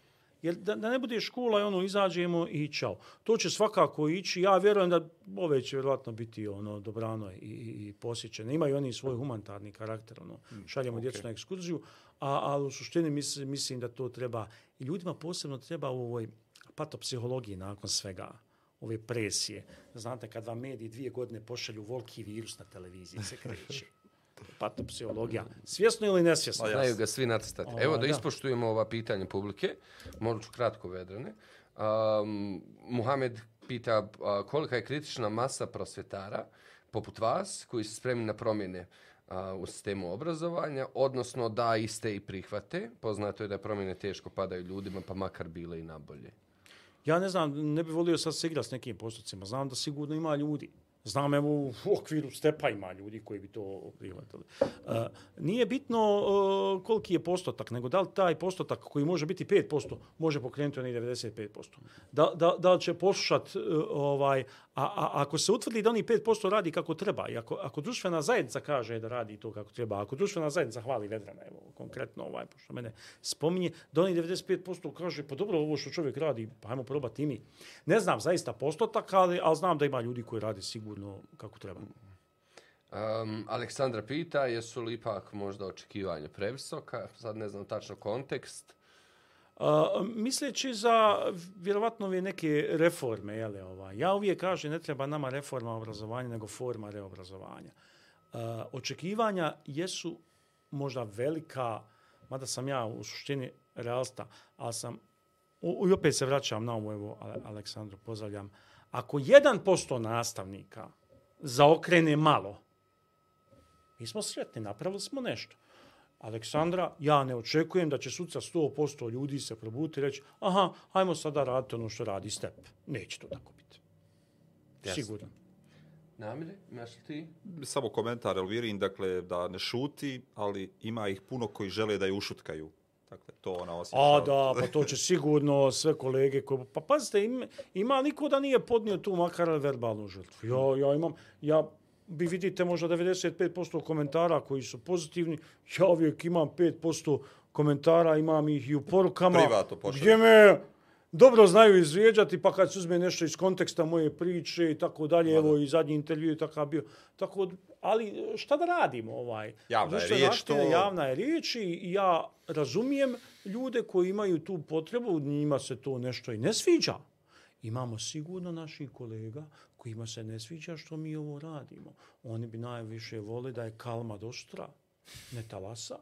Jer da, da ne bude škola i ono izađemo i čao. To će svakako ići. Ja vjerujem da ove će vjerojatno biti ono dobrano i, i, i posjećene. Imaju oni svoj humanitarni karakter. Ono. Šaljemo okay. djecu na ekskurziju. A, ali u suštini mislim, mislim da to treba. I ljudima posebno treba u ovoj patopsihologiji nakon svega ove presije. Znate, kad vam mediji dvije godine pošalju volki virus na televiziji, se kreće. Patopsihologija. Svjesno ili nesvjesno? Znaju ga svi nacrtati. Ova, Evo da da. ispoštujemo ova pitanja publike. Možda ću kratko vedrane. Um, Muhamed pita a, kolika je kritična masa prosvjetara poput vas koji su spremni na promjene a, u sistemu obrazovanja, odnosno da iste i prihvate. Poznato je da promjene teško padaju ljudima, pa makar bile i nabolje. Ja ne znam, ne bih volio sad se igrati s nekim postupcima. Znam da sigurno ima ljudi. Znam, evo, u okviru stepa ima ljudi koji bi to prihvatili. Uh, nije bitno uh, koliki je postotak, nego da li taj postotak koji može biti 5%, može pokrenuti onih 95%. Da, da, da li će poslušat, uh, ovaj, a, a ako se utvrdi da oni 5% radi kako treba, i ako, ako društvena zajednica kaže da radi to kako treba, ako društvena zajednica hvali Vedrana, evo, konkretno, ovaj, pošto mene spominje, da oni 95% kaže, pa dobro, ovo što čovjek radi, pa ajmo probati i mi. Ne znam zaista postotak, ali, ali znam da ima ljudi koji radi sigurno kako treba. Um, Aleksandra pita, jesu li ipak možda očekivanja previsoka? Sad ne znam tačno kontekst. Uh, misleći za vjerovatno ove neke reforme, jele, ova, ja uvijek kažem ne treba nama reforma obrazovanja, nego forma reobrazovanja. Uh, očekivanja jesu možda velika, mada sam ja u suštini realista, ali sam, u, i opet se vraćam na ovo, evo, Ale- Aleksandru, pozdravljam, ako 1% nastavnika zaokrene malo, mi smo sretni, napravili smo nešto. Aleksandra, ja ne očekujem da će suca 100% ljudi se probuditi i reći aha, hajmo sada raditi ono što radi step. Neće to tako biti. Jasno. Sigurno. Namire, imaš li ti? Samo komentar Elvirin, dakle, da ne šuti, ali ima ih puno koji žele da je ušutkaju. Dakle, to ona osjeća. A da, pa to će sigurno sve kolege koji... Pa pazite, ima, ima niko da nije podnio tu makar verbalnu žrtvu. Ja, ja imam, ja vi vidite možda 95% komentara koji su pozitivni, ja uvijek imam 5% komentara, imam ih i u porukama. Privatno pošalju. Gdje me dobro znaju izvrijeđati, pa kad se uzme nešto iz konteksta moje priče i tako dalje, evo i zadnji intervju je takav bio. Tako, ali šta da radimo? Ovaj? Javna je riječ, to- Javna je riječ i ja razumijem ljude koji imaju tu potrebu, njima se to nešto i ne sviđa. Imamo sigurno naših kolega kojima se ne sviđa što mi ovo radimo. Oni bi najviše voli da je kalma doštra, ne talasa.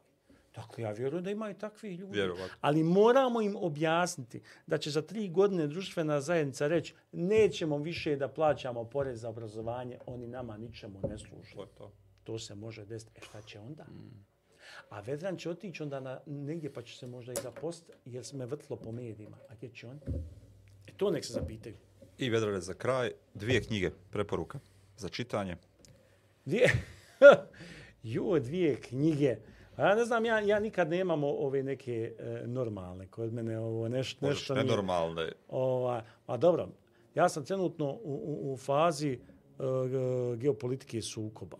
Dakle, ja vjerujem da ima i takvi ljudi. Vjerovatno. Ali moramo im objasniti da će za tri godine društvena zajednica reći nećemo više da plaćamo porez za obrazovanje, oni nama ničemu ne služe. To to. To se može desiti. E šta će onda? A Vedran će otići onda na negdje pa će se možda i zaposliti jer se me vrtlo po medijima. A gdje će on? To nek se zapitaju. I Vedrane za kraj, dvije knjige, preporuka za čitanje. Dvije, (laughs) jo, dvije knjige. A ja ne znam, ja, ja nikad nemam ove neke e, normalne. Kod mene ovo neš, nešto nije- nenormalne. Ova, a dobro, ja sam trenutno u, u, u fazi e, ge- geopolitike sukoba.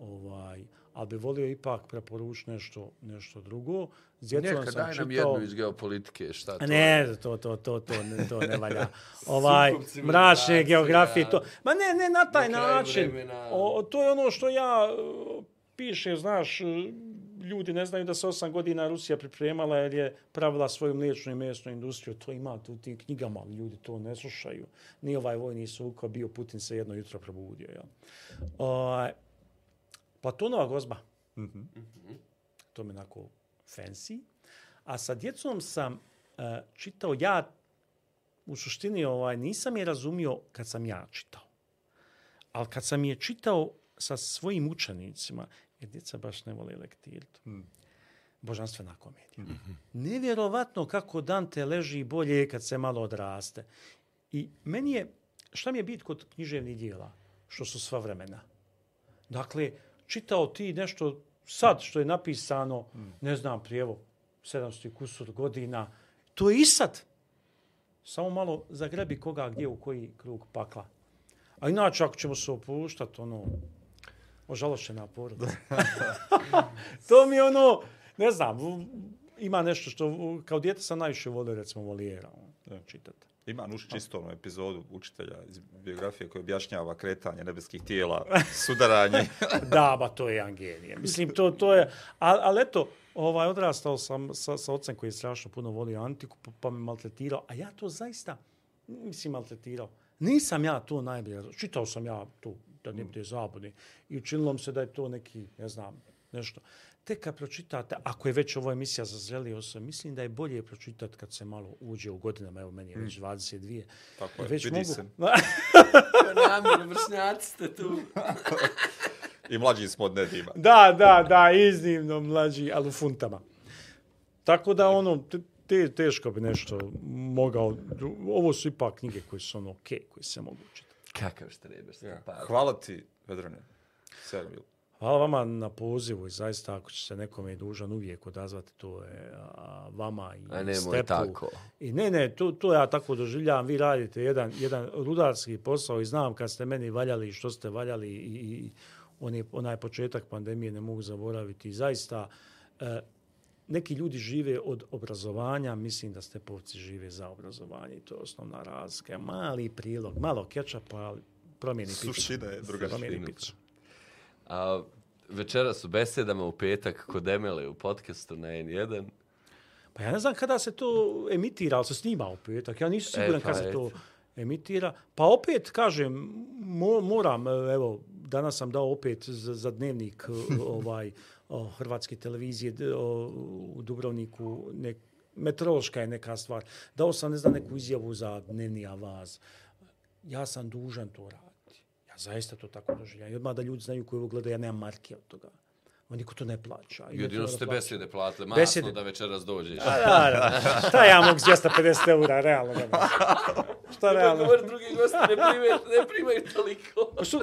ovaj, ali bi volio ipak preporučiti nešto, nešto drugo. Djecom Neka, sam daj nam čitao- jednu iz geopolitike, šta to? Ne, to, to, to, to, ne, to ne (laughs) valja. Ovaj, mračne geografije, to. Ma ne, ne na taj Na način. vremena. O, to je ono što ja e, piše, znaš, e, ljudi ne znaju da se osam godina Rusija pripremala jer je pravila svoju mliječnu i mesnu industriju. To ima tu u tim knjigama, ali ljudi to ne slušaju. Nije ovaj vojni sukob bio, Putin se jedno jutro probudio. Ja. Ovaj, Platonova gozba. To mi je onako fancy. A sa djecom sam e, čitao, ja u suštini ovaj, nisam je razumio kad sam ja čitao. Ali kad sam je čitao sa svojim učenicima, jer djeca baš ne vole lektirati. Božanstvena komedija. Nevjerovatno kako Dante leži bolje kad se malo odraste. I meni je, šta mi je bit kod književnih dijela? Što su sva vremena. Dakle, čitao ti nešto sad što je napisano, ne znam, prijevo 700 i kusur godina, to je i sad. Samo malo zagrebi koga gdje u koji krug pakla. A inače, ako ćemo se opuštati, ono, ožalošena porodica. (laughs) to mi ono, ne znam, ima nešto što, kao dijete sam najviše volio, recimo, Volijera, ono, čitati. Ima Nuš čisto onu epizodu učitelja iz biografije koji objašnjava kretanje nebeskih tijela, (laughs) sudaranje. (laughs) da, ba, to je jedan genije. Mislim, to, to je... Ali al eto, ovaj, odrastao sam sa, sa ocem koji je strašno puno volio antiku, pa, pa me maltretirao. A ja to zaista, mislim, maltretirao. Nisam ja to najbolje... Čitao sam ja to, da ne bude zabune. I učinilo mi se da je to neki, ne znam, nešto. Tek kad pročitate, ako je već ovo emisija za zreli osobe, mislim da je bolje pročitati kad se malo uđe u godinama, evo meni je već 22. Tako je, već vidi se. (laughs) Namjerno, vršnjaci ste tu. I mlađi smo od Nedima. Da, da, da, iznimno mlađi, ali u funtama. Tako da ono, te, te, teško bi nešto mogao, ovo su ipak knjige koje su ono okej, koje se mogu čitati. Kakav štreber ste, pa. Hvala ti, Vedrane. Sjajno bilo. Hvala vama na pozivu i zaista ako će se nekome dužan uvijek odazvati, to je a, vama i A nemoj Stepu. tako. I ne, ne, to, to ja tako doživljavam. Vi radite jedan, jedan rudarski posao i znam kad ste meni valjali i što ste valjali i, i on je, onaj početak pandemije ne mogu zaboraviti. I zaista, e, neki ljudi žive od obrazovanja, mislim da stepovci žive za obrazovanje i to je osnovna razlika. Mali prilog, malo kečapa, ali promijeni piću. Suština je druga Promijeni suština. A večeras u besedama u petak kod Emele u podcastu na N1. Pa ja ne znam kada se to emitira, ali se snima u petak. Ja nisam siguran E, pa kada se to emitira. Pa opet, kažem, mo, moram, evo, danas sam dao opet za, za dnevnik (laughs) ovaj, o, Hrvatske televizije o, u Dubrovniku, nek, meteorološka je neka stvar. Dao sam, ne znam, neku izjavu za dnevni avaz. Ja sam dužan to raditi. Zaista to tako doživljam. I odmah da ljudi znaju koji ovo gledaju, ja nemam marke od toga. Ma niko to ne plaća. I Jedino da ste plaća. besede platili, masno Besede. da večeras dođeš. A, da, da. Šta ja mogu s 250 eura, realno da Šta realno? Govor drugi gosti ne primaju, ne primaju toliko. Pa što?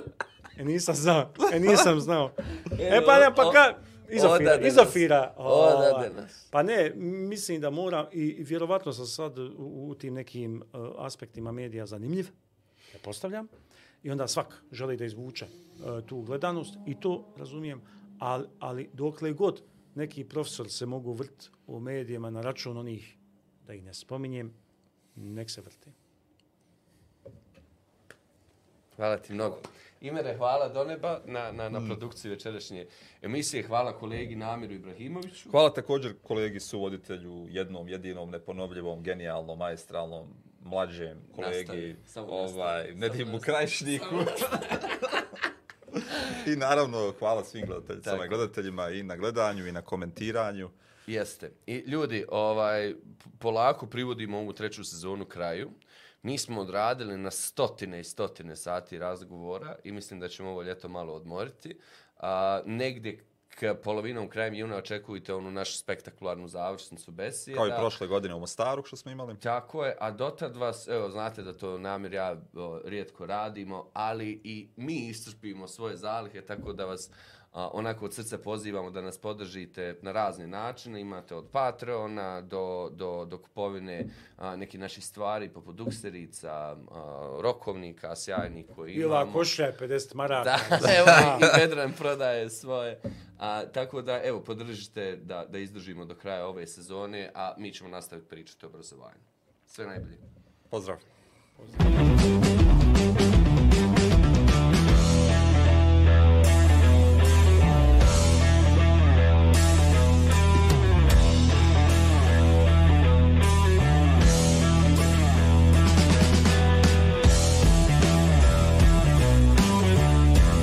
E, nisam znao. E, nisam znao. E, pa ne, pa ka... Izofira, Odade izofira. Odade nas. Pa ne, mislim da moram, i, i vjerovatno sam sad u, u tim nekim uh, aspektima medija zanimljiv, ja postavljam, i onda svak želi da izvuče uh, tu gledanost, i to razumijem, ali, ali dokle god neki profesor se mogu vrt u medijima na račun onih, da ih ne spominjem, nek se vrti. Hvala ti mnogo. Imere, hvala do neba na, na, na produkciji večerašnje emisije. Hvala kolegi Namiru Ibrahimoviću. Hvala također kolegi suvoditelju, jednom, jedinom, neponovljivom, genijalnom, maestralnom, mlađem kolegi, Nastavi, ovaj, nastavi, Nedimu samo Krajišniku. (laughs) I naravno, hvala svim gledateljicama Tako. i gledateljima i na gledanju i na komentiranju. Jeste. I ljudi, ovaj, polako privodimo ovu treću sezonu kraju. Mi smo odradili na stotine i stotine sati razgovora i mislim da ćemo ovo ljeto malo odmoriti. A, negdje k polovinom krajem juna očekujte onu našu spektakularnu završnicu Besije. Kao i prošle godine u Mostaru što smo imali. Tako je, a dotad vas, evo, znate da to namjer ja o, rijetko radimo, ali i mi iscrpimo svoje zalihe, tako da vas a, onako od srca pozivamo da nas podržite na razne načine. Imate od Patreona do, do, do kupovine a, nekih naših stvari, poput dukserica, a, rokovnika, sjajnih koji I ova imamo. košlja je 50 maraka. (laughs) Da, evo i Vedran prodaje svoje. A, tako da, evo, podržite da, da izdržimo do kraja ove sezone, a mi ćemo nastaviti pričati o obrazovanju. Sve najbolje. Pozdrav.